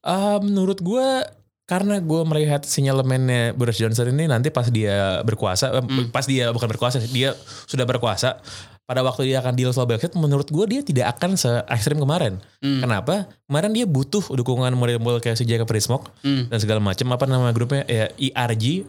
Eh, menurut gue karena gue melihat sinyalemennya Boris Johnson ini nanti pas dia berkuasa, eh, Hmm. pas dia bukan berkuasa, dia sudah berkuasa. Pada waktu dia akan deal soal Brexit, menurut gue dia tidak akan se ekstrim kemarin. Hmm. Kenapa? Kemarin dia butuh dukungan model-model kayak si Jacob Rees-Mogg Hmm. dan segala macam. Apa nama grupnya? Ya, ERG,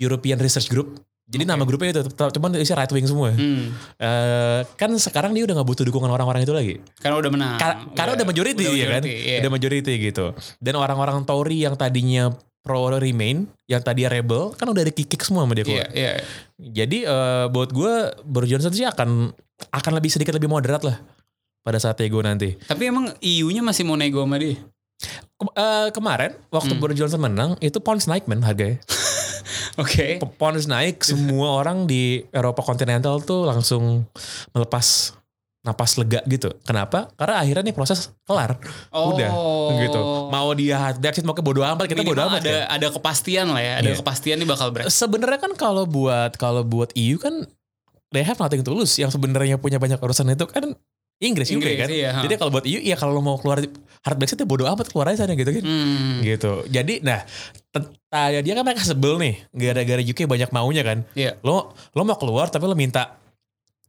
European Research Group. Jadi nama grupnya itu, cuman isi right wing semua. Hmm. Eh, kan sekarang dia udah nggak butuh dukungan orang-orang itu lagi. Karena udah menang. Ka- karena udah majority udah ya kan, majority, iya. udah majority gitu. Dan orang-orang Tory yang tadinya pro Remain, yang tadi rebel, kan udah dikikik semua sama dia keluar. iya. Jadi eh, buat gue Boris Johnson sih akan akan lebih sedikit lebih moderat lah pada saat ego nanti. Tapi emang EU-nya masih mau nego sama dia? Kem- eh, kemarin waktu Hmm. Boris Johnson menang itu pounds naik men harganya. Oke. P- Pounds naik, semua orang di Eropa kontinental tuh langsung melepas napas lega gitu. Kenapa? Karena akhirnya nih proses kelar. Udah gitu. Mau dia hard Brexit mau ke bodo amat kita bodo Oh. Amat. ada kan? ada kepastian lah ya. Ada Iya. kepastian nih bakal Brexit. Sebenarnya kan kalau buat kalau buat EU kan they have nothing to lose. Yang sebenarnya punya banyak urusan itu kan Inggris, Inggris, kan. iya. Jadi kalau buat EU ya kalau mau keluar hard Brexit ya bodo amat keluar aja sana gitu kan. Hmm. Gitu. Jadi nah tet- dia kan mereka sebel nih gara-gara UK banyak maunya kan. Iya. Lo lo mau keluar tapi lo minta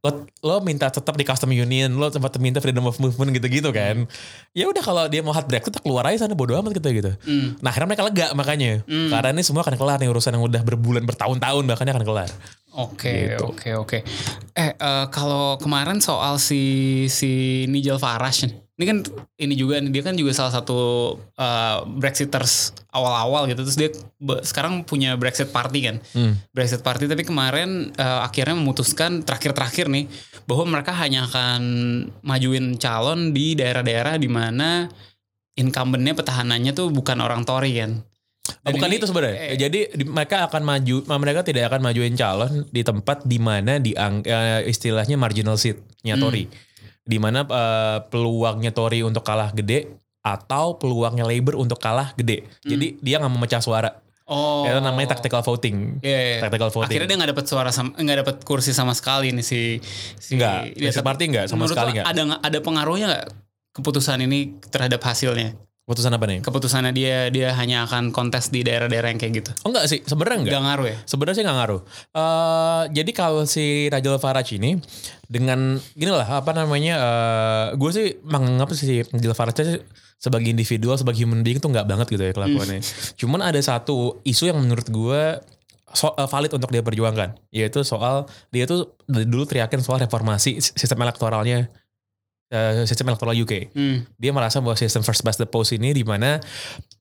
lo, lo minta tetap di custom union, lo sempat minta freedom of movement gitu-gitu kan. Ya udah kalau dia mau hard Brexit keluar aja sana bodo amat gitu gitu. Hmm. Nah akhirnya mereka lega makanya. Hmm. Karena ini semua akan kelar nih urusan yang udah berbulan bertahun-tahun bahkan akan kelar. Oke, Gitu. oke, oke. Eh, eh, kalau kemarin soal si si Nigel Farage, nih. Ini kan ini juga dia kan juga salah satu eh, Brexiters awal-awal gitu. Terus dia sekarang punya Brexit Party kan, Hmm. Brexit Party. Tapi kemarin eh, akhirnya memutuskan terakhir-terakhir nih bahwa mereka hanya akan majuin calon di daerah-daerah di mana incumbentnya petahanannya tuh bukan orang Tory kan. Oh, Dan bukan ini- itu sebenarnya. eh, Jadi di- mereka akan maju, mereka tidak akan majuin calon di tempat di mana di eh, istilahnya marginal seatnya Hmm. Di mana eh, peluangnya Tory untuk kalah gede atau peluangnya Labour untuk kalah gede. Jadi dia nggak memecah suara. Hmm. Oh, Itu namanya tactical voting. Iya, iya. Tactical voting. Akhirnya dia nggak dapat suara sama nggak dapat kursi sama sekali nih si si Enggak, dia tetap- Party enggak sama sekali enggak. Ada ada pengaruhnya nggak keputusan ini terhadap hasilnya? Putusan apa nih? Keputusannya dia dia hanya akan kontes di daerah-daerah yang kayak gitu. Oh enggak sih, sebenarnya enggak. Nggak ngaruh ya? Sebenarnya sih nggak ngaruh. Eh, jadi kalau si Nigel Farage ini dengan gini lah apa namanya, eh gue sih menganggap si Farage sih sebagai individual, sebagai human being tuh nggak banget gitu ya kelakuannya. Cuman ada satu isu yang menurut gue so- eh, valid untuk dia perjuangkan, yaitu soal dia tuh dari dulu teriakin soal reformasi sistem elektoralnya, eh, sistem elektoral UK Hmm. dia merasa bahwa sistem first past the post ini di mana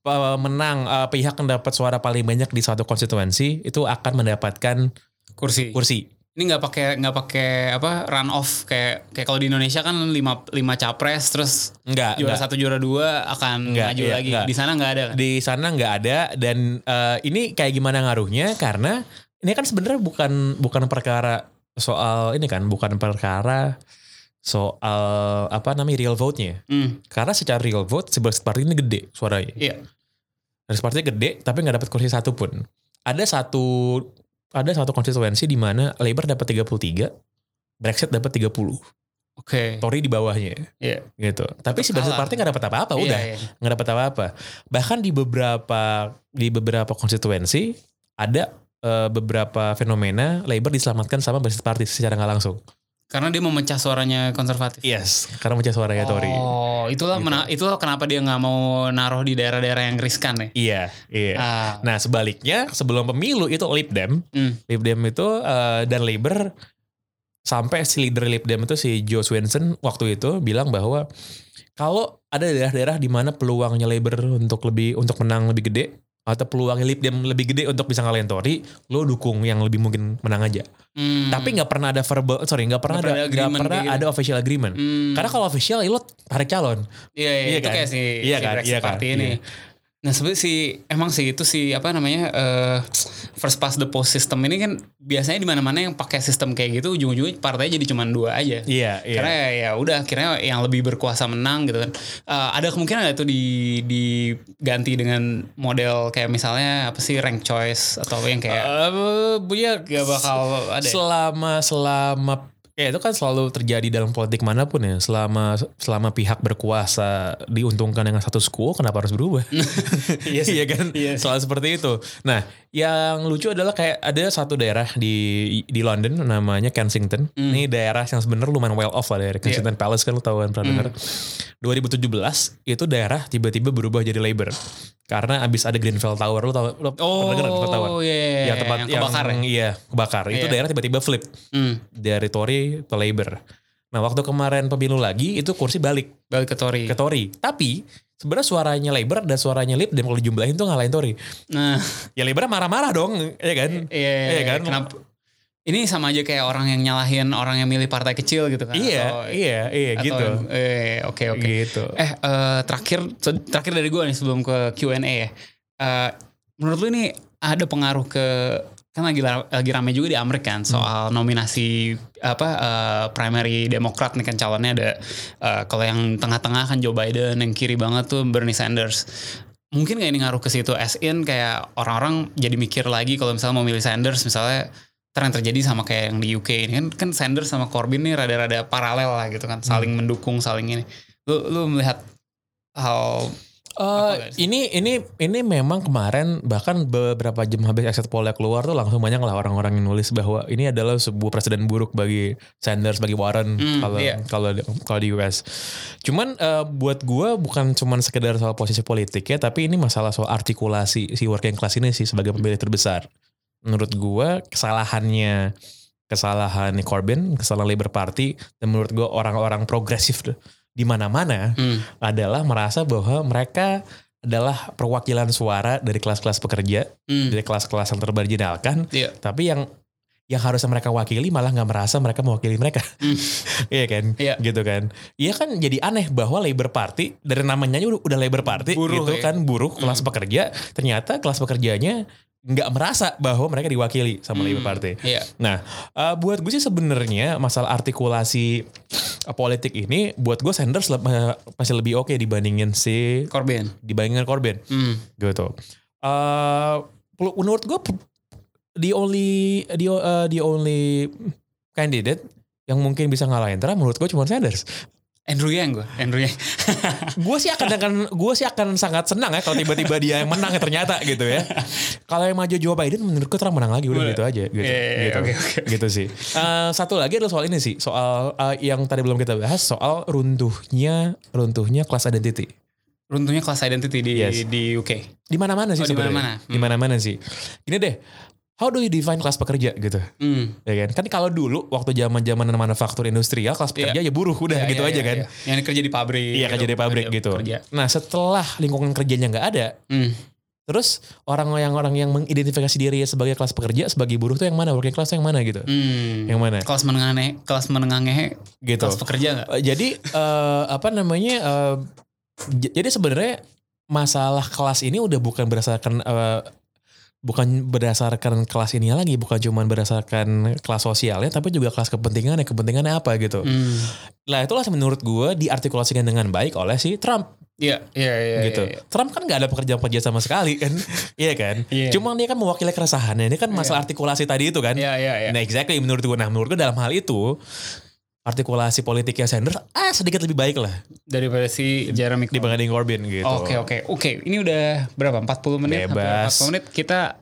uh, menang uh, pihak yang dapat suara paling banyak di suatu konstituensi itu akan mendapatkan Kursi. kursi. Ini nggak pakai nggak pakai apa run off kayak kayak kalau di Indonesia kan lima lima capres terus Enggak, juara enggak. satu juara dua akan Nggak, maju iya, lagi. nggak. Di sana nggak ada kan? Di sana nggak ada dan uh, ini kayak gimana ngaruhnya karena ini kan sebenarnya bukan bukan perkara soal ini kan bukan perkara soal apa namanya real vote-nya. Hmm. Karena secara real vote si Brexit Party ini gede suaranya. Iya. Brexit Party gede tapi nggak dapat kursi satu pun. Ada satu ada satu konstituensi di mana Labour dapat 33, Brexit dapat 30. Oke. Tory di bawahnya Iya. gitu. Tapi si Brexit. Party nggak dapat apa-apa, Iya, udah iya. nggak dapat apa-apa. Bahkan di beberapa di beberapa konstituensi ada eh, beberapa fenomena Labour diselamatkan sama Brexit Party secara nggak langsung. Karena dia memecah suaranya konservatif. Yes, karena mencari suaranya Tory. Oh, itulah Gitu. mena- itulah kenapa dia nggak mau naruh di daerah-daerah yang riskan ya. Iya, iya. Ah, Nah sebaliknya sebelum pemilu itu Lib Dem, hmm. Lib Dem itu eh, dan Labour sampai si leader Lib Dem itu si Joe Swinson waktu itu bilang bahwa kalau ada daerah-daerah di mana peluangnya Labour untuk lebih untuk menang lebih gede atau peluangnya Lib Dem lebih gede untuk bisa ngalahin Tory, lo dukung yang lebih mungkin menang aja. Hmm. Tapi nggak pernah ada verbal, sorry nggak pernah ada pernah ada nggak pernah gitu. ada official agreement. Hmm. Karena kalau official ya lo tarik calon. Iya, iya, Iya itu kan? kayak si, Iya si kan? Brexit Iya kan? Ini. Iya. Nah sebenarnya si emang sih itu si apa namanya eh, first past the post system ini kan biasanya di mana-mana yang pakai sistem kayak gitu ujung-ujungnya partainya jadi cuma dua aja. Iya, iya. Karena ya, ya udah akhirnya yang lebih berkuasa menang gitu kan. Eh, ada kemungkinan nggak tuh di diganti dengan model kayak misalnya apa sih rank choice atau yang kayak Eh, ya gak bakal ada. ya? selama selama Ya itu kan selalu terjadi dalam politik mana pun ya. Selama selama pihak berkuasa diuntungkan dengan status quo, kenapa harus berubah? Iya sih. Iya kan? Iya sih. Selalu seperti itu. Nah, yang lucu adalah kayak ada satu daerah di di London namanya Kensington. Hmm. Ini daerah yang sebenarnya lumayan well off lah Iya. dari Kensington Palace kan lu tahu kan pernah dengar. Hmm. 2017 itu daerah tiba-tiba berubah jadi Labour. Karena abis ada Grenfell Tower lu tahu lu Oh, pernah Grenfell Tower? iya, iya, Yang tempat yang kebakar ya? Iya, kebakar. Itu Iya. daerah tiba-tiba flip Hmm, dari Tory ke Labour. Nah, waktu kemarin pemilu lagi itu kursi balik balik ke Tory. ke Tory. Tapi sebenarnya suaranya Labour dan suaranya Lib dan kalau dijumlahin tuh ngalahin Tory. Nah, Ya Labour marah-marah dong, ya kan? iya, Iya kan? Kenapa? Ini sama aja kayak orang yang nyalahin orang yang milih partai kecil gitu kan? Iya, Atau- iya, iya atau- gitu. Eh, oke oke. Gitu. Eh, eh, terakhir terakhir dari gue nih sebelum ke Q&A ya. Eh, menurut lu ini ada pengaruh ke kan lagi lagi rame juga di Amerika kan soal nominasi apa eh, primary Demokrat nih kan calonnya ada eh, kalau yang tengah-tengah kan Joe Biden yang kiri banget tuh Bernie Sanders. Mungkin gak ini ngaruh ke situ as in kayak orang-orang jadi mikir lagi kalau misalnya mau milih Sanders misalnya yang terjadi sama kayak yang di UK ini kan kan Sanders sama Corbyn nih rada-rada paralel lah gitu kan saling mendukung saling ini lu lu melihat hal guys? ini ini ini memang kemarin bahkan beberapa jam habis exit poll keluar tuh langsung banyak lah orang-orang yang nulis bahwa ini adalah sebuah presiden buruk bagi Sanders bagi Warren Hmm, kalau iya. kalau di- kalau di US. Cuman eh, buat gua bukan cuman sekedar soal posisi politik ya, tapi ini masalah soal artikulasi si working class ini sih sebagai pemilih terbesar. Menurut gua kesalahannya kesalahan Corbyn, kesalahan Labour Party dan menurut gua orang-orang progresif di mana-mana hmm, adalah merasa bahwa mereka adalah perwakilan suara dari kelas-kelas pekerja, hmm, dari kelas-kelas yang termarginalkan, iya tapi yang yang harusnya mereka wakili malah nggak merasa mereka mewakili mereka. Hmm. Iya kan? Iya. Gitu kan. Iya kan jadi aneh bahwa Labor Party dari namanya udah, udah Labor Party Buruh, gitu ya. kan, buruh kelas pekerja, ternyata kelas pekerjanya nggak merasa bahwa mereka diwakili sama Hmm. Labor Party. iya Nah, eh, buat gue sih sebenarnya masalah artikulasi eh, politik ini, buat gue Sanders le- eh, masih lebih oke dibandingin si Corbyn dibandingin Corbyn hmm, gitu. Eh, pelu- menurut gue the only the, eh, the only candidate yang mungkin bisa ngalahin Trump menurut gue cuma Sanders. Andrew Yang gue Andrew Yang gue sih akan akan gue sih akan sangat senang ya kalau tiba-tiba dia yang menang ya ternyata gitu ya. Kalau yang maju Joe Biden menurut gue Trump menang lagi udah Boleh. gitu aja gitu. Iya, iya, gitu. oke, oke. Gitu sih. Eh, satu lagi adalah soal ini sih, soal eh, yang tadi belum kita bahas soal runtuhnya runtuhnya kelas identity. runtuhnya kelas identity di Yes. di UK Di mana-mana sih Oh, di sebenarnya. mana-mana. Di mana-mana sih. Gini deh. How do you define kelas pekerja gitu? hmm. Ya kan? Kan kalau dulu waktu zaman-zaman manufaktur industrial kelas pekerja ya buruh udah Iya, gitu iya, aja iya, kan. iya. yang kerja di pabrik Iya kerja di pabrik Kerja- gitu. kerja. Nah setelah lingkungan kerjanya nggak ada, Hmm. terus orang yang orang yang mengidentifikasi diri sebagai kelas pekerja, sebagai buruh tuh yang mana? Working class tuh yang mana gitu? Hmm. Yang mana? kelas menengah kelas menengah ngehe Gitu. kelas pekerja nggak Eh, jadi eh, apa namanya? j- jadi sebenarnya masalah kelas ini udah bukan berdasarkan eh, bukan berdasarkan kelas ini lagi, bukan cuma berdasarkan kelas sosialnya, tapi juga kelas kepentingannya, kepentingannya apa gitu. Hmm. Lah itulah menurut gue diartikulasikan dengan baik oleh si Trump Iya, iya, iya. gitu. iya, iya. Trump kan nggak ada pekerjaan-pekerjaan sama sekali kan, iya kan? Iya. Cuma dia kan mewakili keresahannya. Ini kan masalah artikulasi tadi itu kan. Iya, iya, iya. Nah exactly menurut gue. Nah menurut gue dalam hal itu artikulasi politiknya Sanders ah sedikit lebih baik lah Daripada si Jeremy Corbyn. dibanding Corbyn gitu. Oke, oke. Oke, ini udah berapa? 40 menit? Bebas. 40 menit. Kita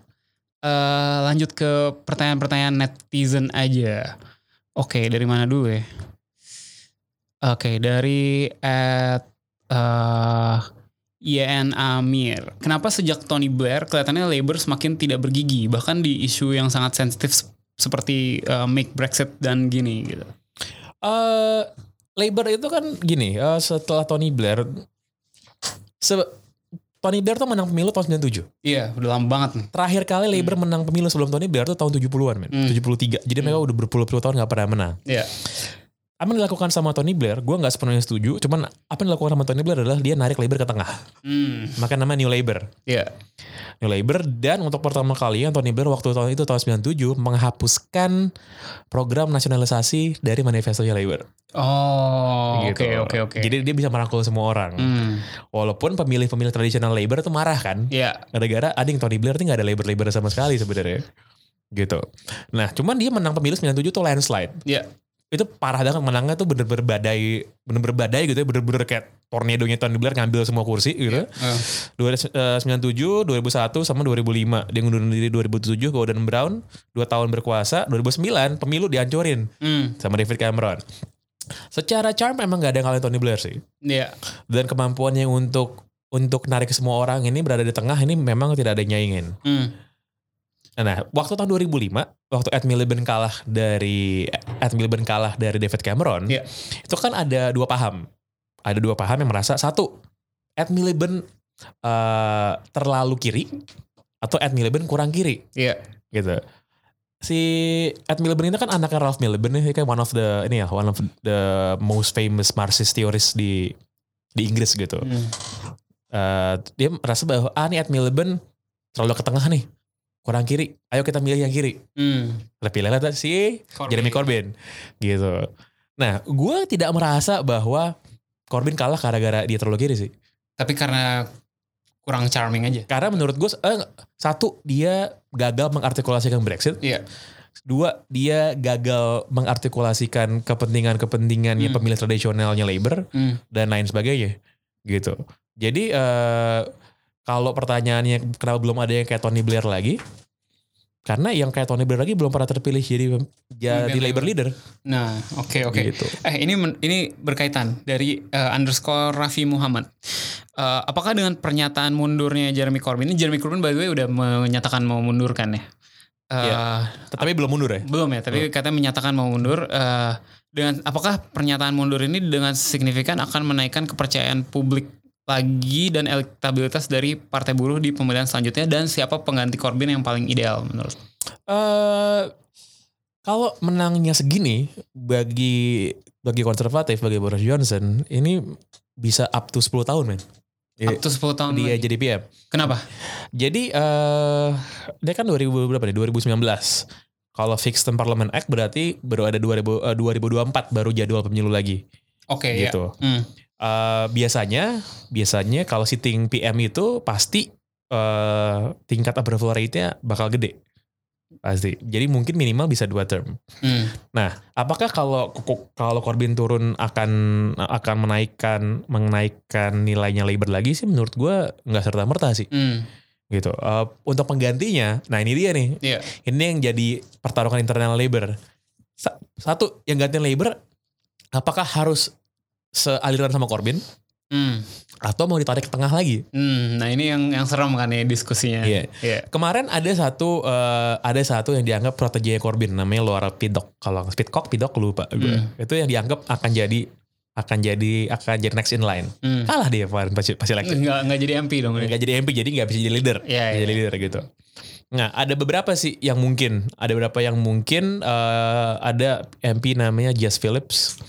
eh, lanjut ke pertanyaan-pertanyaan netizen aja. Oke, dari mana dulu ya? Oke, dari at eh YN Amir. Kenapa sejak Tony Blair kelihatannya Labour semakin tidak bergigi bahkan di isu yang sangat sensitif se- seperti eh, make Brexit dan gini gitu. Eh, Labour itu kan gini, eh, setelah Tony Blair, se- Tony Blair tuh menang pemilu tahun 97. Iya, udah lama banget nih. Terakhir kali Labour menang pemilu sebelum Tony Blair tuh tahun 70-an, men. Hmm. 73. Jadi mereka udah berpuluh-puluh tahun gak pernah menang. Iya. Apa yang dilakukan sama Tony Blair, gue gak sepenuhnya setuju. Cuman apa yang dilakukan sama Tony Blair adalah dia narik Labour ke tengah. Hmm. Maka nama New Labour. Iya. New Labour dan untuk pertama kalinya Tony Blair waktu tahun itu tahun 97 menghapuskan program nasionalisasi dari manifestonya Labour. Oh, oke Gitu. oke oke. Jadi dia bisa merangkul semua orang. Hmm. Walaupun pemilih-pemilih tradisional Labour tuh marah kan. Iya. Gara-gara ading Tony Blair tuh gak ada Labour-Labour sama sekali sebenarnya. Gitu. Nah cuman dia menang pemilu 97 tuh landslide. Iya. Itu parah banget menangnya tuh bener-bener badai bener-bener badai gitu ya bener-bener kayak tornadonya Tony Blair ngambil semua kursi gitu. Eh, 97, 2001 sama 2005 dia ngundurin diri 2007 Gordon Brown 2 tahun berkuasa 2009 pemilu dihancurin hmm, sama David Cameron. Secara charm emang gak ada yang kalahin Tony Blair sih. Iya. Dan kemampuannya untuk untuk narik semua orang ini berada di tengah ini memang tidak ada yang nyaingin. Hmm. Nah, waktu tahun 2005, waktu Ed Miliband kalah dari Ed Miliband kalah dari David Cameron, Iya. itu kan ada dua paham. Ada dua paham yang merasa satu, Ed Miliband eh, terlalu kiri atau Ed Miliband kurang kiri Iya. gitu. Si Ed Miliband itu kan anaknya Ralph Miliband ini kayak one of the ini ya one of the most famous Marxist theorist di di Inggris gitu. Hmm. Eh, dia merasa bahwa ah nih Ed Miliband terlalu ke tengah nih kurang kiri ayo kita milih yang kiri Hmm. pilihlah si Corbyn. Jeremy Corbyn gitu nah gue tidak merasa bahwa Corbyn kalah gara-gara dia terlalu kiri sih Tapi karena kurang charming aja. karena menurut gue eh, satu dia gagal mengartikulasikan Brexit Iya. dua dia gagal mengartikulasikan kepentingan-kepentingannya Hmm. pemilih tradisionalnya Labour Hmm. dan lain sebagainya gitu. Jadi eh, kalau pertanyaannya kenapa belum ada yang kayak Tony Blair lagi? Karena yang kayak Tony Blair lagi belum pernah terpilih jadi jadi Pemimpin Labour leader Nah, oke oke. gitu. Eh ini ini berkaitan dari eh, underscore Raffi Muhammad. Eh, apakah dengan pernyataan mundurnya Jeremy Corbyn ini Jeremy Corbyn by the way udah menyatakan mau mundur kan ya? Eh, Iya. Tetapi belum mundur ya? Belum ya, tapi katanya menyatakan mau mundur. eh, dengan apakah pernyataan mundur ini dengan signifikan akan menaikkan kepercayaan publik lagi dan elektabilitas dari Partai Buruh di pemilihan selanjutnya dan siapa pengganti Corbyn yang paling ideal menurut? eh kalau menangnya segini bagi bagi konservatif bagi Boris Johnson ini bisa up to 10 tahun men. Up to 10 tahun dia lagi. jadi PM. Kenapa? Jadi eh dia kan 2000 berapa nih? 2019. Kalau fixed term parliament act berarti baru ada 2000 eh, 2024 baru jadwal pemilu lagi Oke ya. gitu. Hmm. Eh, biasanya biasanya kalau sitting PM itu pasti eh tingkat approval rate-nya bakal gede. Pasti. Jadi mungkin minimal bisa dua term. Hmm. Nah, apakah kalau kalau Corbyn turun akan akan menaikkan menaikkan nilainya Labour lagi sih menurut gua nggak serta merta sih Hmm. gitu. Eh, untuk penggantinya, nah ini dia nih. Iya. Ini yang jadi pertarungan internal Labour. Sa- Satu yang gantiin Labour, apakah harus sealiran sama Corbyn Hmm. atau mau ditarik ke tengah lagi? Hmm. Nah ini yang yang serem kan ya diskusinya. Iya. Iya. Kemarin ada satu eh, ada satu yang dianggap protege Corbyn namanya Laura Piddock. Kalau Pidcock, Piddock lupa gue. Hmm. Itu yang dianggap akan jadi akan jadi akan jadi next in line. Hmm. Kalah dia kemarin pas pas election. Nggak nggak jadi MP dong. nggak jadi MP jadi nggak bisa jadi leader Nggak iya. jadi leader gitu nah ada beberapa sih yang mungkin ada beberapa yang mungkin eh, ada MP namanya Jess Phillips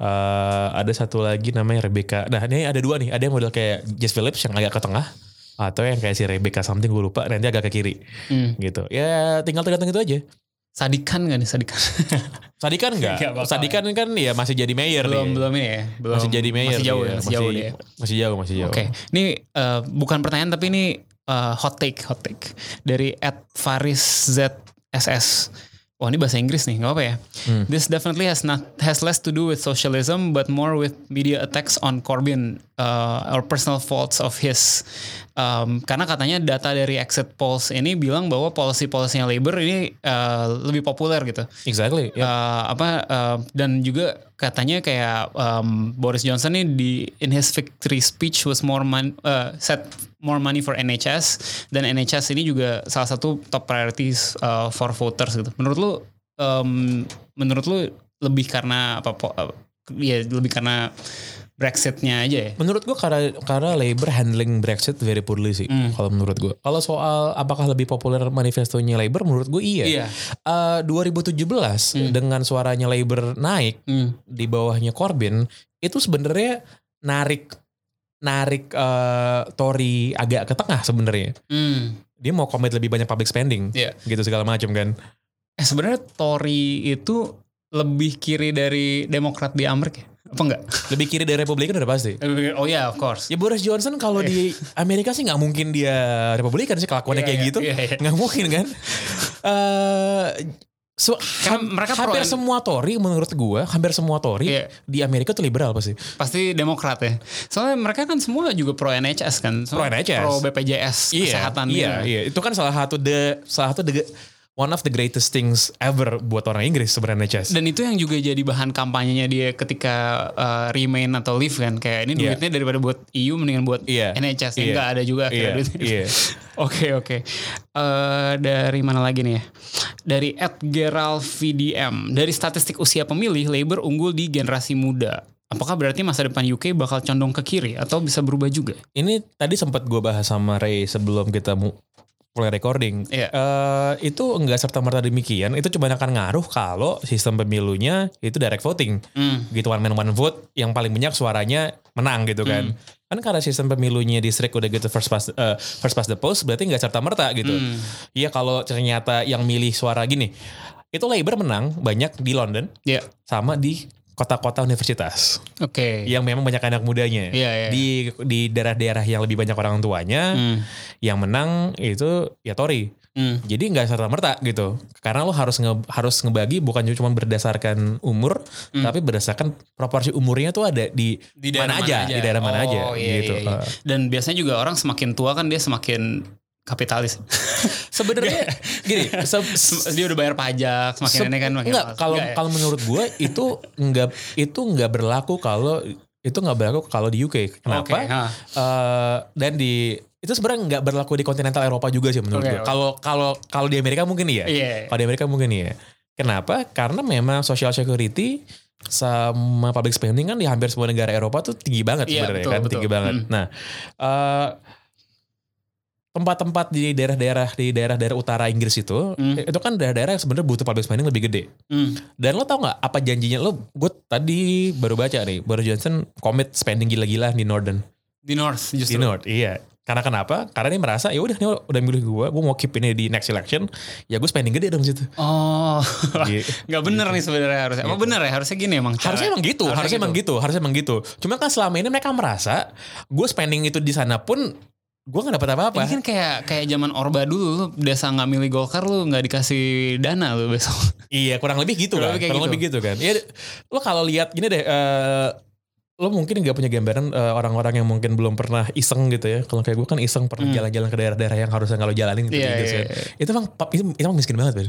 Eh, ada satu lagi namanya Rebecca nah ini ada dua nih ada yang model kayak Jess Phillips yang agak ke tengah atau yang kayak si Rebecca something gue lupa nanti agak ke kiri Hmm. gitu ya tinggal tergantung itu aja Sadikan gak nih Sadikan? Sadikan bakal Sadikan kan ya masih jadi mayor belum nih. belum ini ya. Belum, masih jadi mayor Masih jauh ya. Masih jauh dia. masih jauh masih jauh Oke, ini eh, bukan pertanyaan tapi ini eh, hot take, hot take dari at Faris ZSS. Wah ini bahasa Inggris nih, nggak apa ya? Hmm. This definitely has not has less to do with socialism, but more with media attacks on Corbyn uh, or personal faults of his. Um, karena katanya data dari exit polls ini bilang bahwa policy-policynya Labour ini uh, lebih populer gitu. exactly ya. Uh, apa uh, dan juga katanya kayak um, Boris Johnson nih di in his victory speech was more mon, uh, set more money for NHS dan NHS ini juga salah satu top priorities uh, for voters gitu. Menurut lu um, menurut lu lebih karena apa po- uh, ya lebih karena Brexitnya aja ya? Menurut gua karena karena Labour handling Brexit very poorly sih. Hmm. Kalau menurut gua. Kalau soal apakah lebih populer manifestonya Labour, menurut gua iya. Iya. Eh, 2017 dengan suaranya Labour naik Hmm. di bawahnya Corbyn itu sebenarnya narik narik eh, Tory agak ke tengah sebenarnya. Hmm. Dia mau komit lebih banyak public spending, Iya. gitu segala macam kan. Eh sebenarnya Tory itu lebih kiri dari Demokrat di Amerika, apa enggak? Lebih kiri dari Republikan udah pasti. Oh ya, of course. Ya Boris Johnson kalau di Amerika sih nggak mungkin dia Republikan sih kelakuannya Iya, kayak iya, gitu iya, iya. nggak mungkin kan. Eh So, ham- mereka hampir pro- semua Tory menurut gua, hampir semua Tory Iya. di Amerika tuh liberal pasti. Pasti Demokrat ya. Soalnya mereka kan semua juga pro NHS kan. Pro Soalnya NHS. Pro BPJS kesehatan iya, dia. iya. Itu kan salah satu the salah satu the one of the greatest things ever buat orang Inggris sebenarnya NHS. Dan itu yang juga jadi bahan kampanyenya dia ketika uh, remain atau leave kan. Kayak ini Iya. duitnya daripada buat EU mendingan buat Iya. NHS. Yang Iya. nggak ada juga Iya, akhirnya duitnya. iya. Oke oke. Eh, dari mana lagi nih ya? Dari Ed Gerald VDM. Dari statistik usia pemilih, Labour unggul di generasi muda. Apakah berarti masa depan UK bakal condong ke kiri atau bisa berubah juga? Ini tadi sempat gua bahas sama Ray sebelum kita mulai recording. Iya. Eh, itu enggak serta merta demikian. Itu cuma akan ngaruh kalau sistem pemilunya itu direct voting. Hmm. Gitu one man one vote yang paling banyak suaranya menang gitu kan. Kan karena sistem pemilunya distrik udah gitu first past eh, first past the post berarti nggak serta merta gitu. Iya kalau ternyata yang milih suara gini. Itu Labour menang banyak di London Ya. sama di kota-kota universitas Oke. yang memang banyak anak mudanya. Iya, iya. Di di daerah-daerah yang lebih banyak orang tuanya, Hmm. yang menang itu ya Tory. Hmm. Jadi nggak serta merta gitu. Karena lo harus nge, harus ngebagi bukan cuma berdasarkan umur, tapi berdasarkan proporsi umurnya tuh ada di, Di mana, aja, di daerah mana Oh, aja iya, gitu. iya, iya. Dan biasanya juga orang semakin tua kan dia semakin kapitalis. Sebenarnya gini, se- dia udah bayar pajak, semakin se- ini kan makin enggak, kalau Enggak ya? kalau menurut gue itu nggak itu nggak berlaku kalau itu nggak berlaku kalau di UK. Kenapa? Oke, ha. Eh, dan di itu sebenarnya nggak berlaku di kontinental Eropa juga sih menurut Oke, gue. Kalau kalau kalau di Amerika mungkin iya. Iya. Kalau di Amerika mungkin iya. Kenapa? Karena memang social security sama public spending kan di hampir semua negara Eropa tuh tinggi banget Iya, sebenarnya betul, kan, betul. tinggi banget. Hmm. Nah, eh, tempat-tempat di daerah-daerah di daerah-daerah utara Inggris itu, Hmm. itu kan daerah-daerah yang sebenarnya butuh public spending lebih gede. Hmm. Dan lo tau nggak apa janjinya lo? Gue tadi baru baca nih, Boris Johnson komit spending gila-gila di Northern, Di North di justru. North. Iya. Karena kenapa? Karena dia merasa ya udah nih udah milih gue, gue mau keep ini di next election, ya gue spending gede dong situ. Oh, Gitu. nggak bener nih sebenarnya harusnya. Emang bener ya harusnya gini emang. cara- Harusnya emang gitu, harusnya, emang gitu, harusnya emang gitu. Cuma kan selama ini mereka merasa gue spending itu di sana pun gue nggak dapat apa-apa. Ini kan kayak kayak zaman Orba dulu lu biasa nggak milih Golkar lu nggak dikasih dana lu besok. Iya kurang lebih gitu Kurang kan, lebih kurang gitu. lebih gitu kan. Ya lo kalau lihat gini deh, eh, lo mungkin nggak punya gambaran eh, orang-orang yang mungkin belum pernah iseng gitu ya. Kalau kayak gue kan iseng pernah jalan-jalan ke daerah-daerah yang harusnya lo jalanin gitu Hmm. Iya, di Inggris iya, iya. Itu emang itu, itu emang miskin banget. Ben.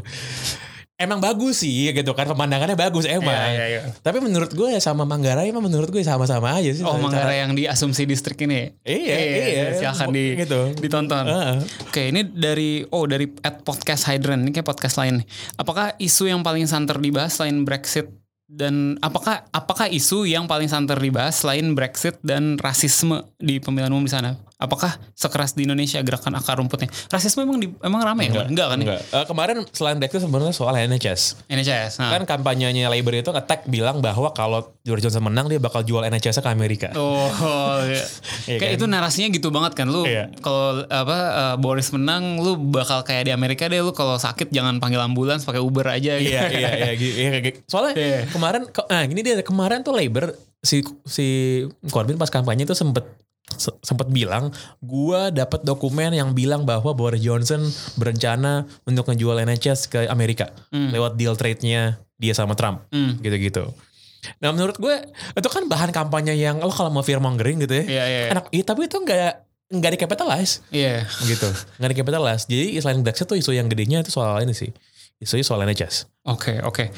Emang bagus sih gitu kan pemandangannya bagus emang. Iya, iya, iya. Tapi menurut gue ya sama Manggarai emang menurut gue sama-sama aja sih. Oh Cara- Manggarai yang di asumsi distrik ini. Iya, iya. Silahkan di, Gitu. ditonton. Heeh. Oke ini dari oh dari at podcast Hydran ini kayak podcast lain. Apakah isu yang paling santer dibahas selain Brexit dan apakah apakah isu yang paling santer dibahas selain Brexit dan rasisme di pemilihan umum di sana? Apakah sekeras di Indonesia gerakan akar rumputnya? Rasisme emang di, emang rame ya? Enggak kan? ya? Enggak. Eh, kemarin selain Brexit sebenarnya soal NHS. NHS. Nah. Kan kampanyenya Labour itu attack bilang bahwa kalau Boris Johnson menang dia bakal jual NHS ke Amerika. Oh, iya. Iya kayak kan? itu narasinya gitu banget kan lu Iya. kalau apa eh, Boris menang lu bakal kayak di Amerika deh lu kalau sakit jangan panggil ambulans pakai Uber aja gitu. iya iya iya iya, kayak gitu. Soalnya Iya. kemarin ke- nah gini dia kemarin tuh Labour si si Corbyn pas kampanye tuh sempet se- sempet bilang gua dapat dokumen yang bilang bahwa Boris Johnson berencana untuk ngejual NHS ke Amerika lewat deal trade-nya dia sama Trump Hmm. gitu-gitu. Nah menurut gue itu kan bahan kampanye yang lo kalau mau mongering gitu ya. Iya, iya. Enak, iya, tapi itu nggak nggak dikapitalize Iya. gitu. Nggak dikapitalize. Jadi selain Brexit tuh isu yang gedenya itu soal ini sih. Isunya soal NHS. Oke, oke.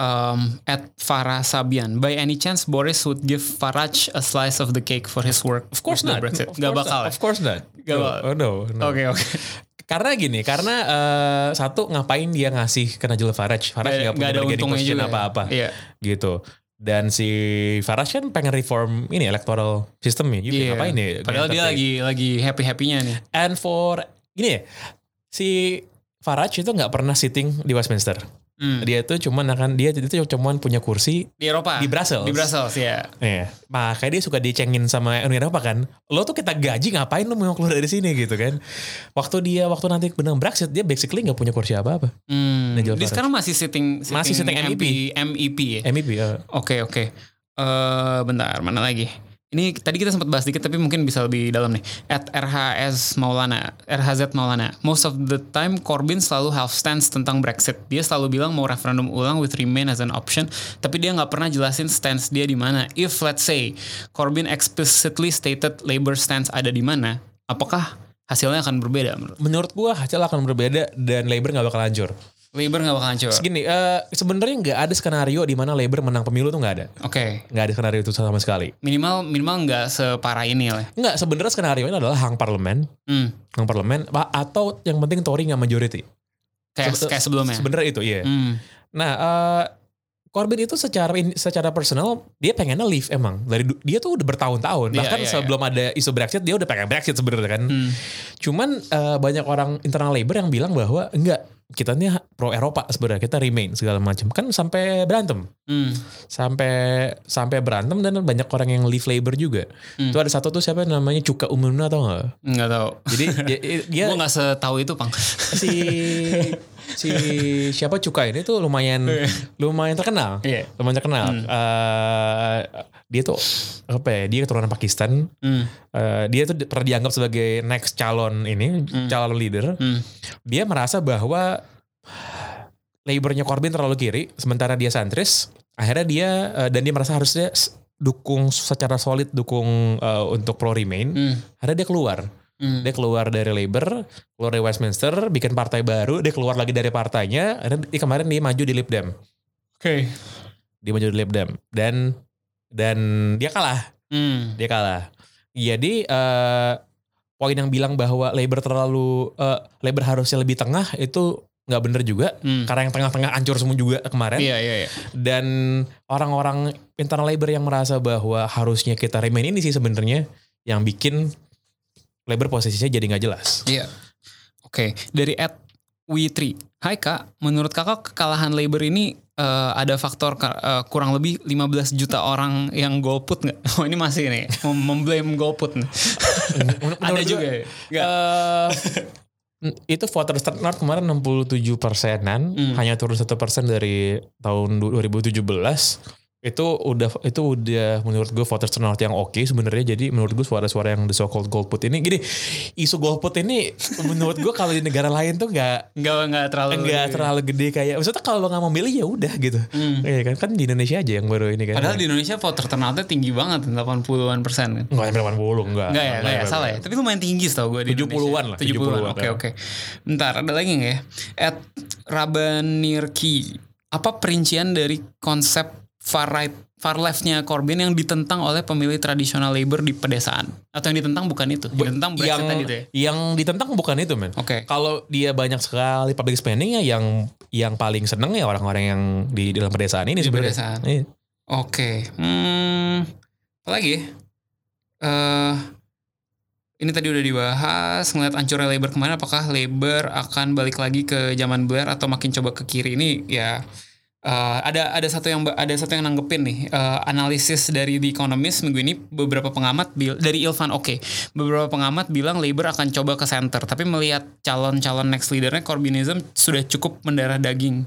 Um, at Farah Sabian, by any chance Boris would give Farage a slice of the cake for his work? Of course not. Brexit? Of Gak course bakal. not. ya? Of course not. Gak no. bakal. Oh, no, no. Oke, oke. Karena gini, karena eh, satu ngapain dia ngasih ke Nigel Farage? Farage nggak punya ada untungnya juga ya. apa-apa. Iya. Gitu. Dan si Farage kan pengen reform ini electoral system ya. Iya. Ngapain ya? Padahal dia lagi lagi happy happynya nih. And for gini ya, si Farage itu nggak pernah sitting di Westminster. Hmm. Dia itu cuman akan dia itu cuman punya kursi Di Eropa. Di Brussels. Di Brussels ya. Iya, makanya dia suka dicengin sama Uni Eropa kan. Lo tuh kita gaji ngapain lo mau keluar dari sini gitu kan. Waktu dia waktu nanti benar Brexit dia basically nggak punya kursi apa-apa. Hmm. Dia sekarang masih sitting, Masih sitting MEP. MEP ya. MEP ya. Oke oke. Eh bentar mana lagi? Ini tadi kita sempat bahas dikit tapi mungkin bisa lebih dalam nih. At RHS Maulana, RHZ Maulana. Most of the time Corbyn selalu half stance tentang Brexit. Dia selalu bilang mau referendum ulang with remain as an option, tapi dia nggak pernah jelasin stance dia di mana. If let's say Corbyn explicitly stated Labour stance ada di mana, apakah hasilnya akan berbeda menurut? Gua hasil akan berbeda dan Labour nggak bakal hancur. Labour nggak bakal hancur. Oke. Segini, eh, sebenarnya nggak ada skenario di mana Labour menang pemilu tuh nggak ada. Nggak ada skenario itu sama sekali. Minimal minimal nggak separah ini lah. Nggak, sebenarnya skenario ini adalah hang parlemen, Hmm. hang parlemen, pa- atau yang penting Tory nggak majority. Kayak Sebe- kayak sebelumnya. Sebenarnya itu, iya. Hmm. Nah, eh, Corbyn itu secara secara personal dia pengennya leave emang dari dia tuh udah bertahun-tahun Iya, bahkan iya, sebelum ada isu Brexit dia udah pengen Brexit sebenarnya kan. Hmm. Cuman eh, banyak orang internal Labour yang bilang bahwa enggak kita ini pro Eropa sebenarnya kita remain segala macam kan sampai berantem Hmm. sampai sampai berantem dan banyak orang yang leave Labour juga. Hmm. Itu ada satu tuh siapa namanya Cuka Umumna atau enggak? Nggak tahu. Jadi dia, dia Gue nggak setahu itu pang. si si siapa Cuka ini tuh lumayan lumayan terkenal. Iya. Lumayan terkenal. Eh, dia tuh apa ya? Dia keturunan Pakistan. Hmm. Eh, dia tuh pernah dianggap sebagai next calon ini, calon leader. Hmm. Dia merasa bahwa Labournya Corbyn terlalu kiri, sementara dia santris. Akhirnya dia eh, dan dia merasa harusnya dukung secara solid dukung eh, untuk pro Remain. Hmm. Akhirnya dia keluar. Hmm. Dia keluar dari Labour, keluar dari Westminster, bikin partai baru, dia keluar lagi dari partainya. Dia- kemarin dia maju di Lib Dem. Oke. Dia maju di Lib Dem dan dan dia kalah. Hmm. Dia kalah. Jadi eh, poin yang bilang bahwa Labour terlalu eh, Labour harusnya lebih tengah itu nggak bener juga. Hmm. Karena yang tengah-tengah ancur semua juga kemarin. Iya iya iya. Dan orang-orang internal Labour yang merasa bahwa harusnya kita remain ini sih sebenarnya yang bikin Labour posisinya jadi nggak jelas. Iya. Oke, dari at We3. Hai Kak, menurut Kakak kekalahan Labor ini eh, ada faktor eh, kurang lebih 15 juta orang yang golput nggak? Oh ini masih nih, mem- memblame golput ada juga ya? Eh, itu voters turnout kemarin 67 persenan, Hmm. hanya turun satu persen dari tahun du- 2017. Itu udah itu udah menurut gue voters turnout yang oke sebenarnya. Jadi menurut gue suara-suara yang the so called golput ini, gini isu golput ini menurut gue kalau di negara lain tuh nggak Nggak nggak terlalu nggak terlalu gede kayak. Maksudnya kalau lo nggak mau milih ya udah gitu. Hmm. Iya kan kan di Indonesia aja yang baru ini kan. Padahal di Indonesia voter turnoutnya tinggi banget, 80-an persen kan. nggak sampai 80 enggak. Enggak ya, enggak ya, salah ya. Tapi lumayan tinggi tau gue di 70-an lah, 70-an. 70-an, Oke, ya. oke. Bentar, ada lagi nggak ya? At Rabanirki. Apa perincian dari konsep far right, far leftnya Corbyn yang ditentang oleh pemilih tradisional Labour di pedesaan? Atau yang ditentang bukan itu? Yang ditentang Brexit yang tadi tuh ya? yang ditentang bukan itu men. Oke. Kalau dia banyak sekali public spending ya yang yang paling seneng ya orang-orang yang di dalam pedesaan ini Di sebenarnya. pedesaan. Iya. Oke. Hmm, apa lagi ya? Eh, ini tadi udah dibahas ngeliat ancurnya Labour kemarin apakah Labour akan balik lagi ke zaman Blair atau makin coba ke kiri ini ya eh, ada ada satu yang ada satu yang nanggepin nih eh, analisis dari The Economist minggu ini beberapa pengamat bil dari Ilvan oke beberapa pengamat bilang Labour akan coba ke center tapi melihat calon-calon next leadernya Corbynism sudah cukup mendarah daging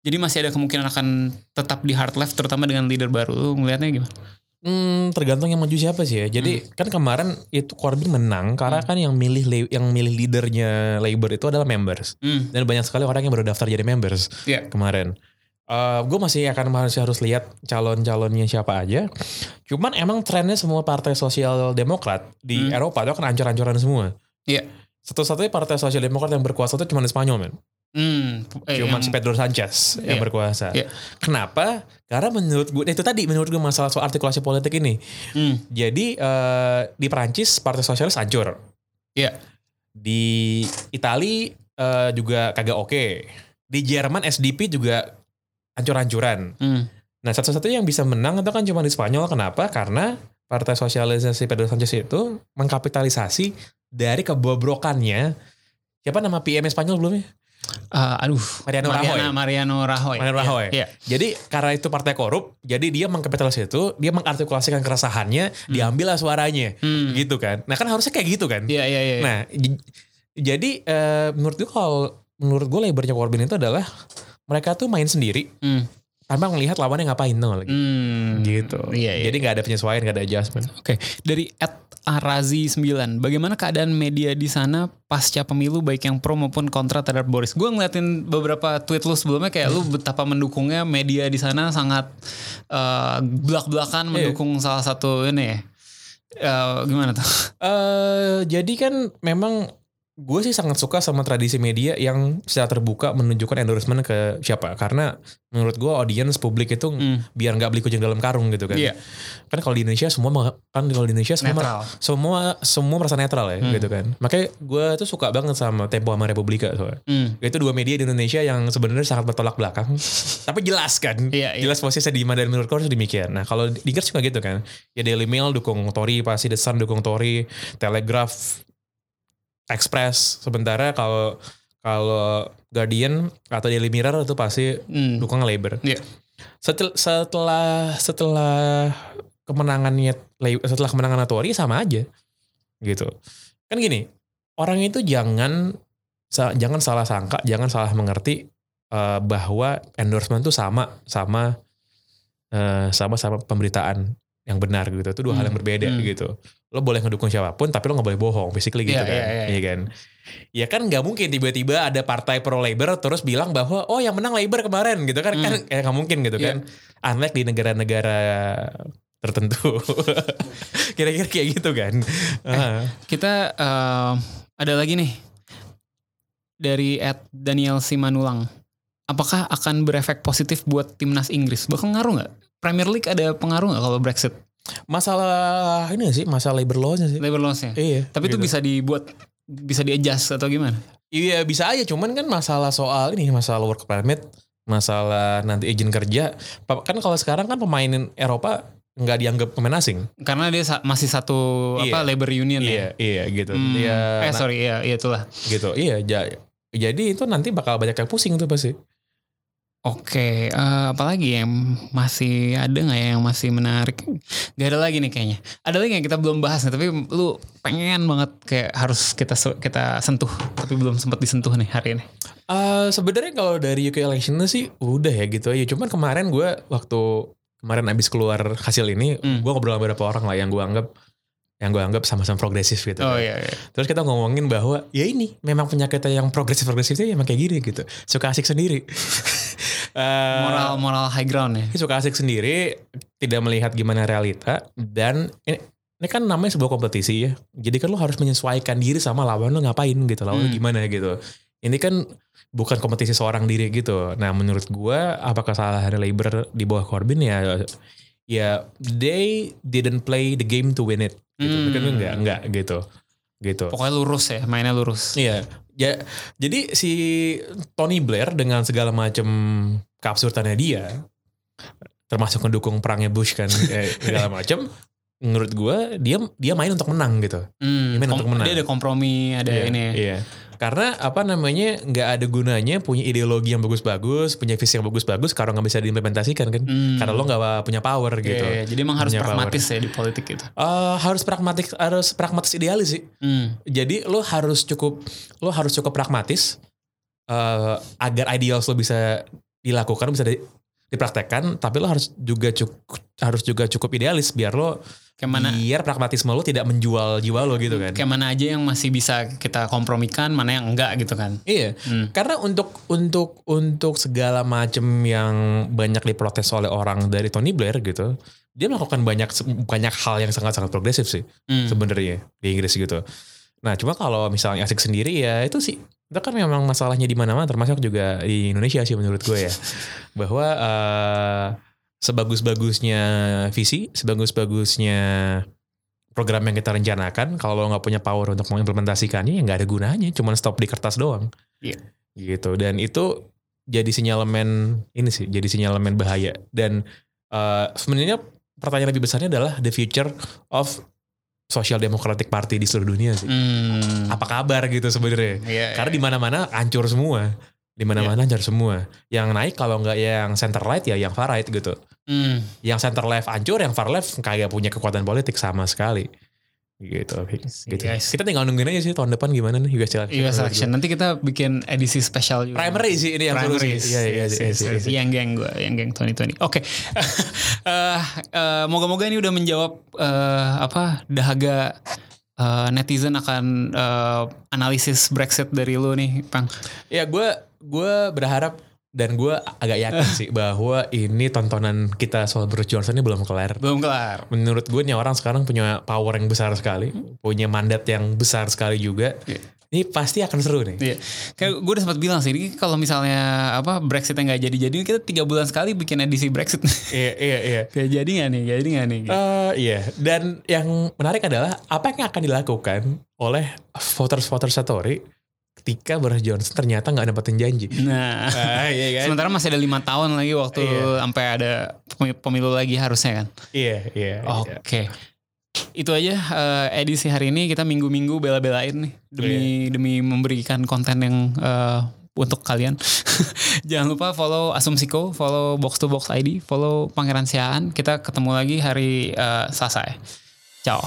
jadi masih ada kemungkinan akan tetap di hard left terutama dengan leader baru. Lu ngelihatnya gimana? Hmm, tergantung yang maju siapa sih ya. Jadi Hmm. kan kemarin itu Corbyn menang karena kan yang milih yang milih leadernya Labour itu adalah members. Hmm. Dan banyak sekali orang yang baru daftar jadi members Iya. kemarin. Gue masih akan masih harus lihat calon-calonnya siapa aja. Cuman emang trennya semua partai sosial demokrat di Hmm. Eropa itu kan ancur-ancuran semua. Iya. Satu-satunya partai sosial demokrat yang berkuasa itu cuma di Spanyol men. Hmm. Eh, Cuma yang- si Pedro Sanchez yang Iya. berkuasa. Iya. Kenapa? Karena menurut gue itu tadi menurut gue masalah soal artikulasi politik ini. Hmm. Jadi eh, di Perancis partai sosialis hancur. Iya. Di Itali eh, juga kagak oke. Di Jerman SDP juga hancur-hancuran. Hmm. Nah satu-satunya yang bisa menang itu kan cuma di Spanyol. Kenapa? Karena partai sosialisasi Pedro Sanchez itu mengkapitalisasi dari kebobrokannya. Siapa nama PM Spanyol belumnya? Ah, aduh. Mariano Mariana- Rajoy. Mariano Rajoy. Mariano Rajoy. Iya. Jadi karena itu partai korup, jadi dia mengkapitalisasi itu, dia mengartikulasikan keresahannya, diambil lah suaranya, Hmm. gitu kan. Nah kan harusnya kayak gitu kan. Iya, iya, iya. Nah j- jadi eh, menurut gue kalau menurut gue lebarnya Corbyn itu adalah mereka tuh main sendiri, Hmm. tanpa melihat lawannya ngapain tuh lagi. Hmm, Gitu. Iya, iya. Jadi nggak ada penyesuaian, nggak ada adjustment. Oke, dari at Arazi 9, bagaimana keadaan media di sana pasca pemilu baik yang pro maupun kontra terhadap Boris? Gue ngeliatin beberapa tweet lu sebelumnya kayak lu betapa mendukungnya media di sana sangat eh, belak-belakan mendukung salah satu ini. Eh, gimana tuh? Eh jadi kan memang gue sih sangat suka sama tradisi media yang secara terbuka menunjukkan endorsement ke siapa karena menurut gue audiens publik itu Hmm. biar nggak beli kucing dalam karung gitu kan Iya. kan kalau di Indonesia semua kan kalau di Indonesia semua Netral. semua semua merasa netral ya Hmm. gitu kan makanya gue tuh suka banget sama Tempo sama Republika soalnya Hmm. itu dua media di Indonesia yang sebenarnya sangat bertolak belakang tapi jelas kan Iya, iya. jelas posisinya di mana dan menurut gue demikian nah kalau di Inggris juga gitu kan ya Daily Mail dukung Tory pasti The Sun dukung Tory Telegraph Express sementara kalau kalau Guardian atau Daily Mirror itu pasti Hmm. dukung Labour Iya. setel, setelah setelah kemenangannya setelah kemenangan Tory sama aja gitu kan gini orang itu jangan jangan salah sangka jangan salah mengerti eh, bahwa endorsement itu sama sama eh, sama sama pemberitaan yang benar gitu itu dua hal yang Hmm. berbeda Hmm. gitu lo boleh ngedukung siapa pun tapi lo nggak boleh bohong basically gitu Iya, kan iya, iya. Iya kan ya kan nggak mungkin tiba-tiba ada partai pro labor terus bilang bahwa oh yang menang labor kemarin gitu kan Hmm. kan kayak nggak mungkin gitu Iya. kan unlike di negara-negara tertentu kira-kira kayak gitu kan Ah. Kita eh, ada lagi nih dari at Daniel Simanulang. Apakah akan berefek positif buat timnas Inggris? Bakal ngaruh nggak? Premier League ada pengaruh nggak kalau Brexit? Masalah ini sih masalah labor law-nya sih Labor laws-nya. iya Tapi itu gitu. bisa dibuat bisa di-adjust atau gimana? Iya bisa aja, cuman kan masalah soal ini masalah work permit, masalah nanti izin kerja. Kan kalau sekarang kan pemain Eropa nggak dianggap pemain asing. Karena dia sa- masih satu Iya. apa labor union Iya, ya. iya gitu. Hmm, Iya, eh sorry iya iya itulah. gitu. Iya, ja- jadi itu nanti bakal banyak yang pusing tuh pasti. Oke, eh, apalagi yang masih ada nggak ya yang masih menarik? Gak ada lagi nih kayaknya. Ada lagi yang kita belum bahas nih, tapi lu pengen banget kayak harus kita kita sentuh, tapi belum sempat disentuh nih hari ini. Eh sebenarnya kalau dari UK election sih udah ya gitu aja. Cuman kemarin gue waktu kemarin abis keluar hasil ini, Hmm. gue ngobrol sama beberapa orang lah yang gue anggap yang gue anggap sama-sama progresif gitu. Oh kan. iya, iya. Terus kita ngomongin bahwa ya ini memang penyakitnya yang progresif-progresif itu emang kayak gini gitu. Suka asik sendiri. Eh, moral moral high ground ya. suka asik sendiri, tidak melihat gimana realita dan ini, ini kan namanya sebuah kompetisi ya. Jadi kan lo harus menyesuaikan diri sama lawan lo ngapain gitu, lawan lo Hmm. gimana gitu. Ini kan bukan kompetisi seorang diri gitu. Nah, menurut gua apakah kesalahan Labor di bawah Corbyn ya ya they didn't play the game to win it gitu. Hmm. Kan enggak enggak gitu. Gitu. Pokoknya lurus ya, mainnya lurus. Iya. Ya, jadi si Tony Blair dengan segala macam keabsurdannya dia, termasuk mendukung perangnya Bush kan, eh, segala macam, menurut gue dia dia main untuk menang gitu. Hmm, Gimana kom- untuk menang? dia ada kompromi, ada Iya, ini. ya. Iya. Karena apa namanya nggak ada gunanya punya ideologi yang bagus-bagus, punya visi yang bagus-bagus, kalau nggak bisa diimplementasikan kan. Hmm. Karena lo nggak punya power Iya, gitu. iya. jadi emang harus Punya power. pragmatis ya di politik gitu. Eh, harus pragmatis, harus pragmatis idealis sih. Hmm. Jadi lo harus cukup lo harus cukup pragmatis eh, agar ideals lo bisa dilakukan bisa di- dipraktekkan tapi lo harus juga cukup harus juga cukup idealis biar lo Kayak mana biar pragmatisme lo tidak menjual jiwa lo gitu kan. kayak mana aja yang masih bisa kita kompromikan, mana yang enggak gitu kan. Iya, Hmm. karena untuk untuk untuk segala macam yang banyak diprotes oleh orang dari Tony Blair gitu, dia melakukan banyak banyak hal yang sangat-sangat progresif sih Hmm. sebenarnya di Inggris gitu. Nah, cuma kalau misalnya asik sendiri ya itu sih itu kan memang masalahnya di mana-mana termasuk juga di Indonesia sih menurut gue ya. Bahwa eh, sebagus-bagusnya visi, sebagus-bagusnya program yang kita rencanakan kalau lo nggak punya power untuk mengimplementasikannya ya nggak ada gunanya, cuman stop di kertas doang. Iya. Gitu dan itu jadi sinyalemen ini sih, jadi sinyalemen bahaya dan eh, sebenarnya pertanyaan lebih besarnya adalah the future of Social Democratic Party di seluruh dunia sih. Hmm. Apa kabar gitu sebenarnya? Iya, Karena iya. di mana-mana hancur semua. Di mana-mana hancur semua. Yang naik kalau nggak yang center right ya yang far right gitu. Hmm. Yang center left hancur, yang far left kagak punya kekuatan politik sama sekali. Gitu. gitu. guys. Kita tinggal nungguin aja sih tahun depan gimana nih US election. US election. Nanti kita bikin edisi spesial juga. Primary sih ini yang. Primaries. Iya, iya, Yes, iya, yes, iya, yes. iya. Yang geng gue, yang geng 2020. Oke. Eh, eh, moga-moga ini udah menjawab eh, apa dahaga eh, netizen akan eh, analisis Brexit dari lu nih, Pang. Ya gue gue berharap dan gue agak yakin sih bahwa ini tontonan kita soal Boris Johnson ini belum kelar. Belum kelar. Menurut gue nih orang sekarang punya power yang besar sekali, punya mandat yang besar sekali juga. Iya. Ini pasti akan seru nih. Iya, kayak gue udah sempat bilang sih, ini kalau misalnya apa Brexit yang nggak jadi-jadi, kita tiga bulan sekali bikin edisi Brexit. Iya iya iya. Kayak jadi nggak nih? Jadi nggak nih? Eh, iya, dan yang menarik adalah apa yang akan dilakukan oleh voters-voters Satori ketika Boris Johnson ternyata nggak dapetin janji. Nah, Ah, iya kan? sementara masih ada lima tahun lagi waktu Iya. sampai ada pemi- pemilu lagi harusnya kan. Iya, iya. iya. Oke. Itu aja eh, edisi hari ini kita minggu-minggu bela-belain nih demi Iya. demi memberikan konten yang eh, untuk kalian. Jangan lupa follow Asumsiko, follow Box to Box ID, follow Pangeran Siaan. Kita ketemu lagi hari eh, Selasa ya. Ciao.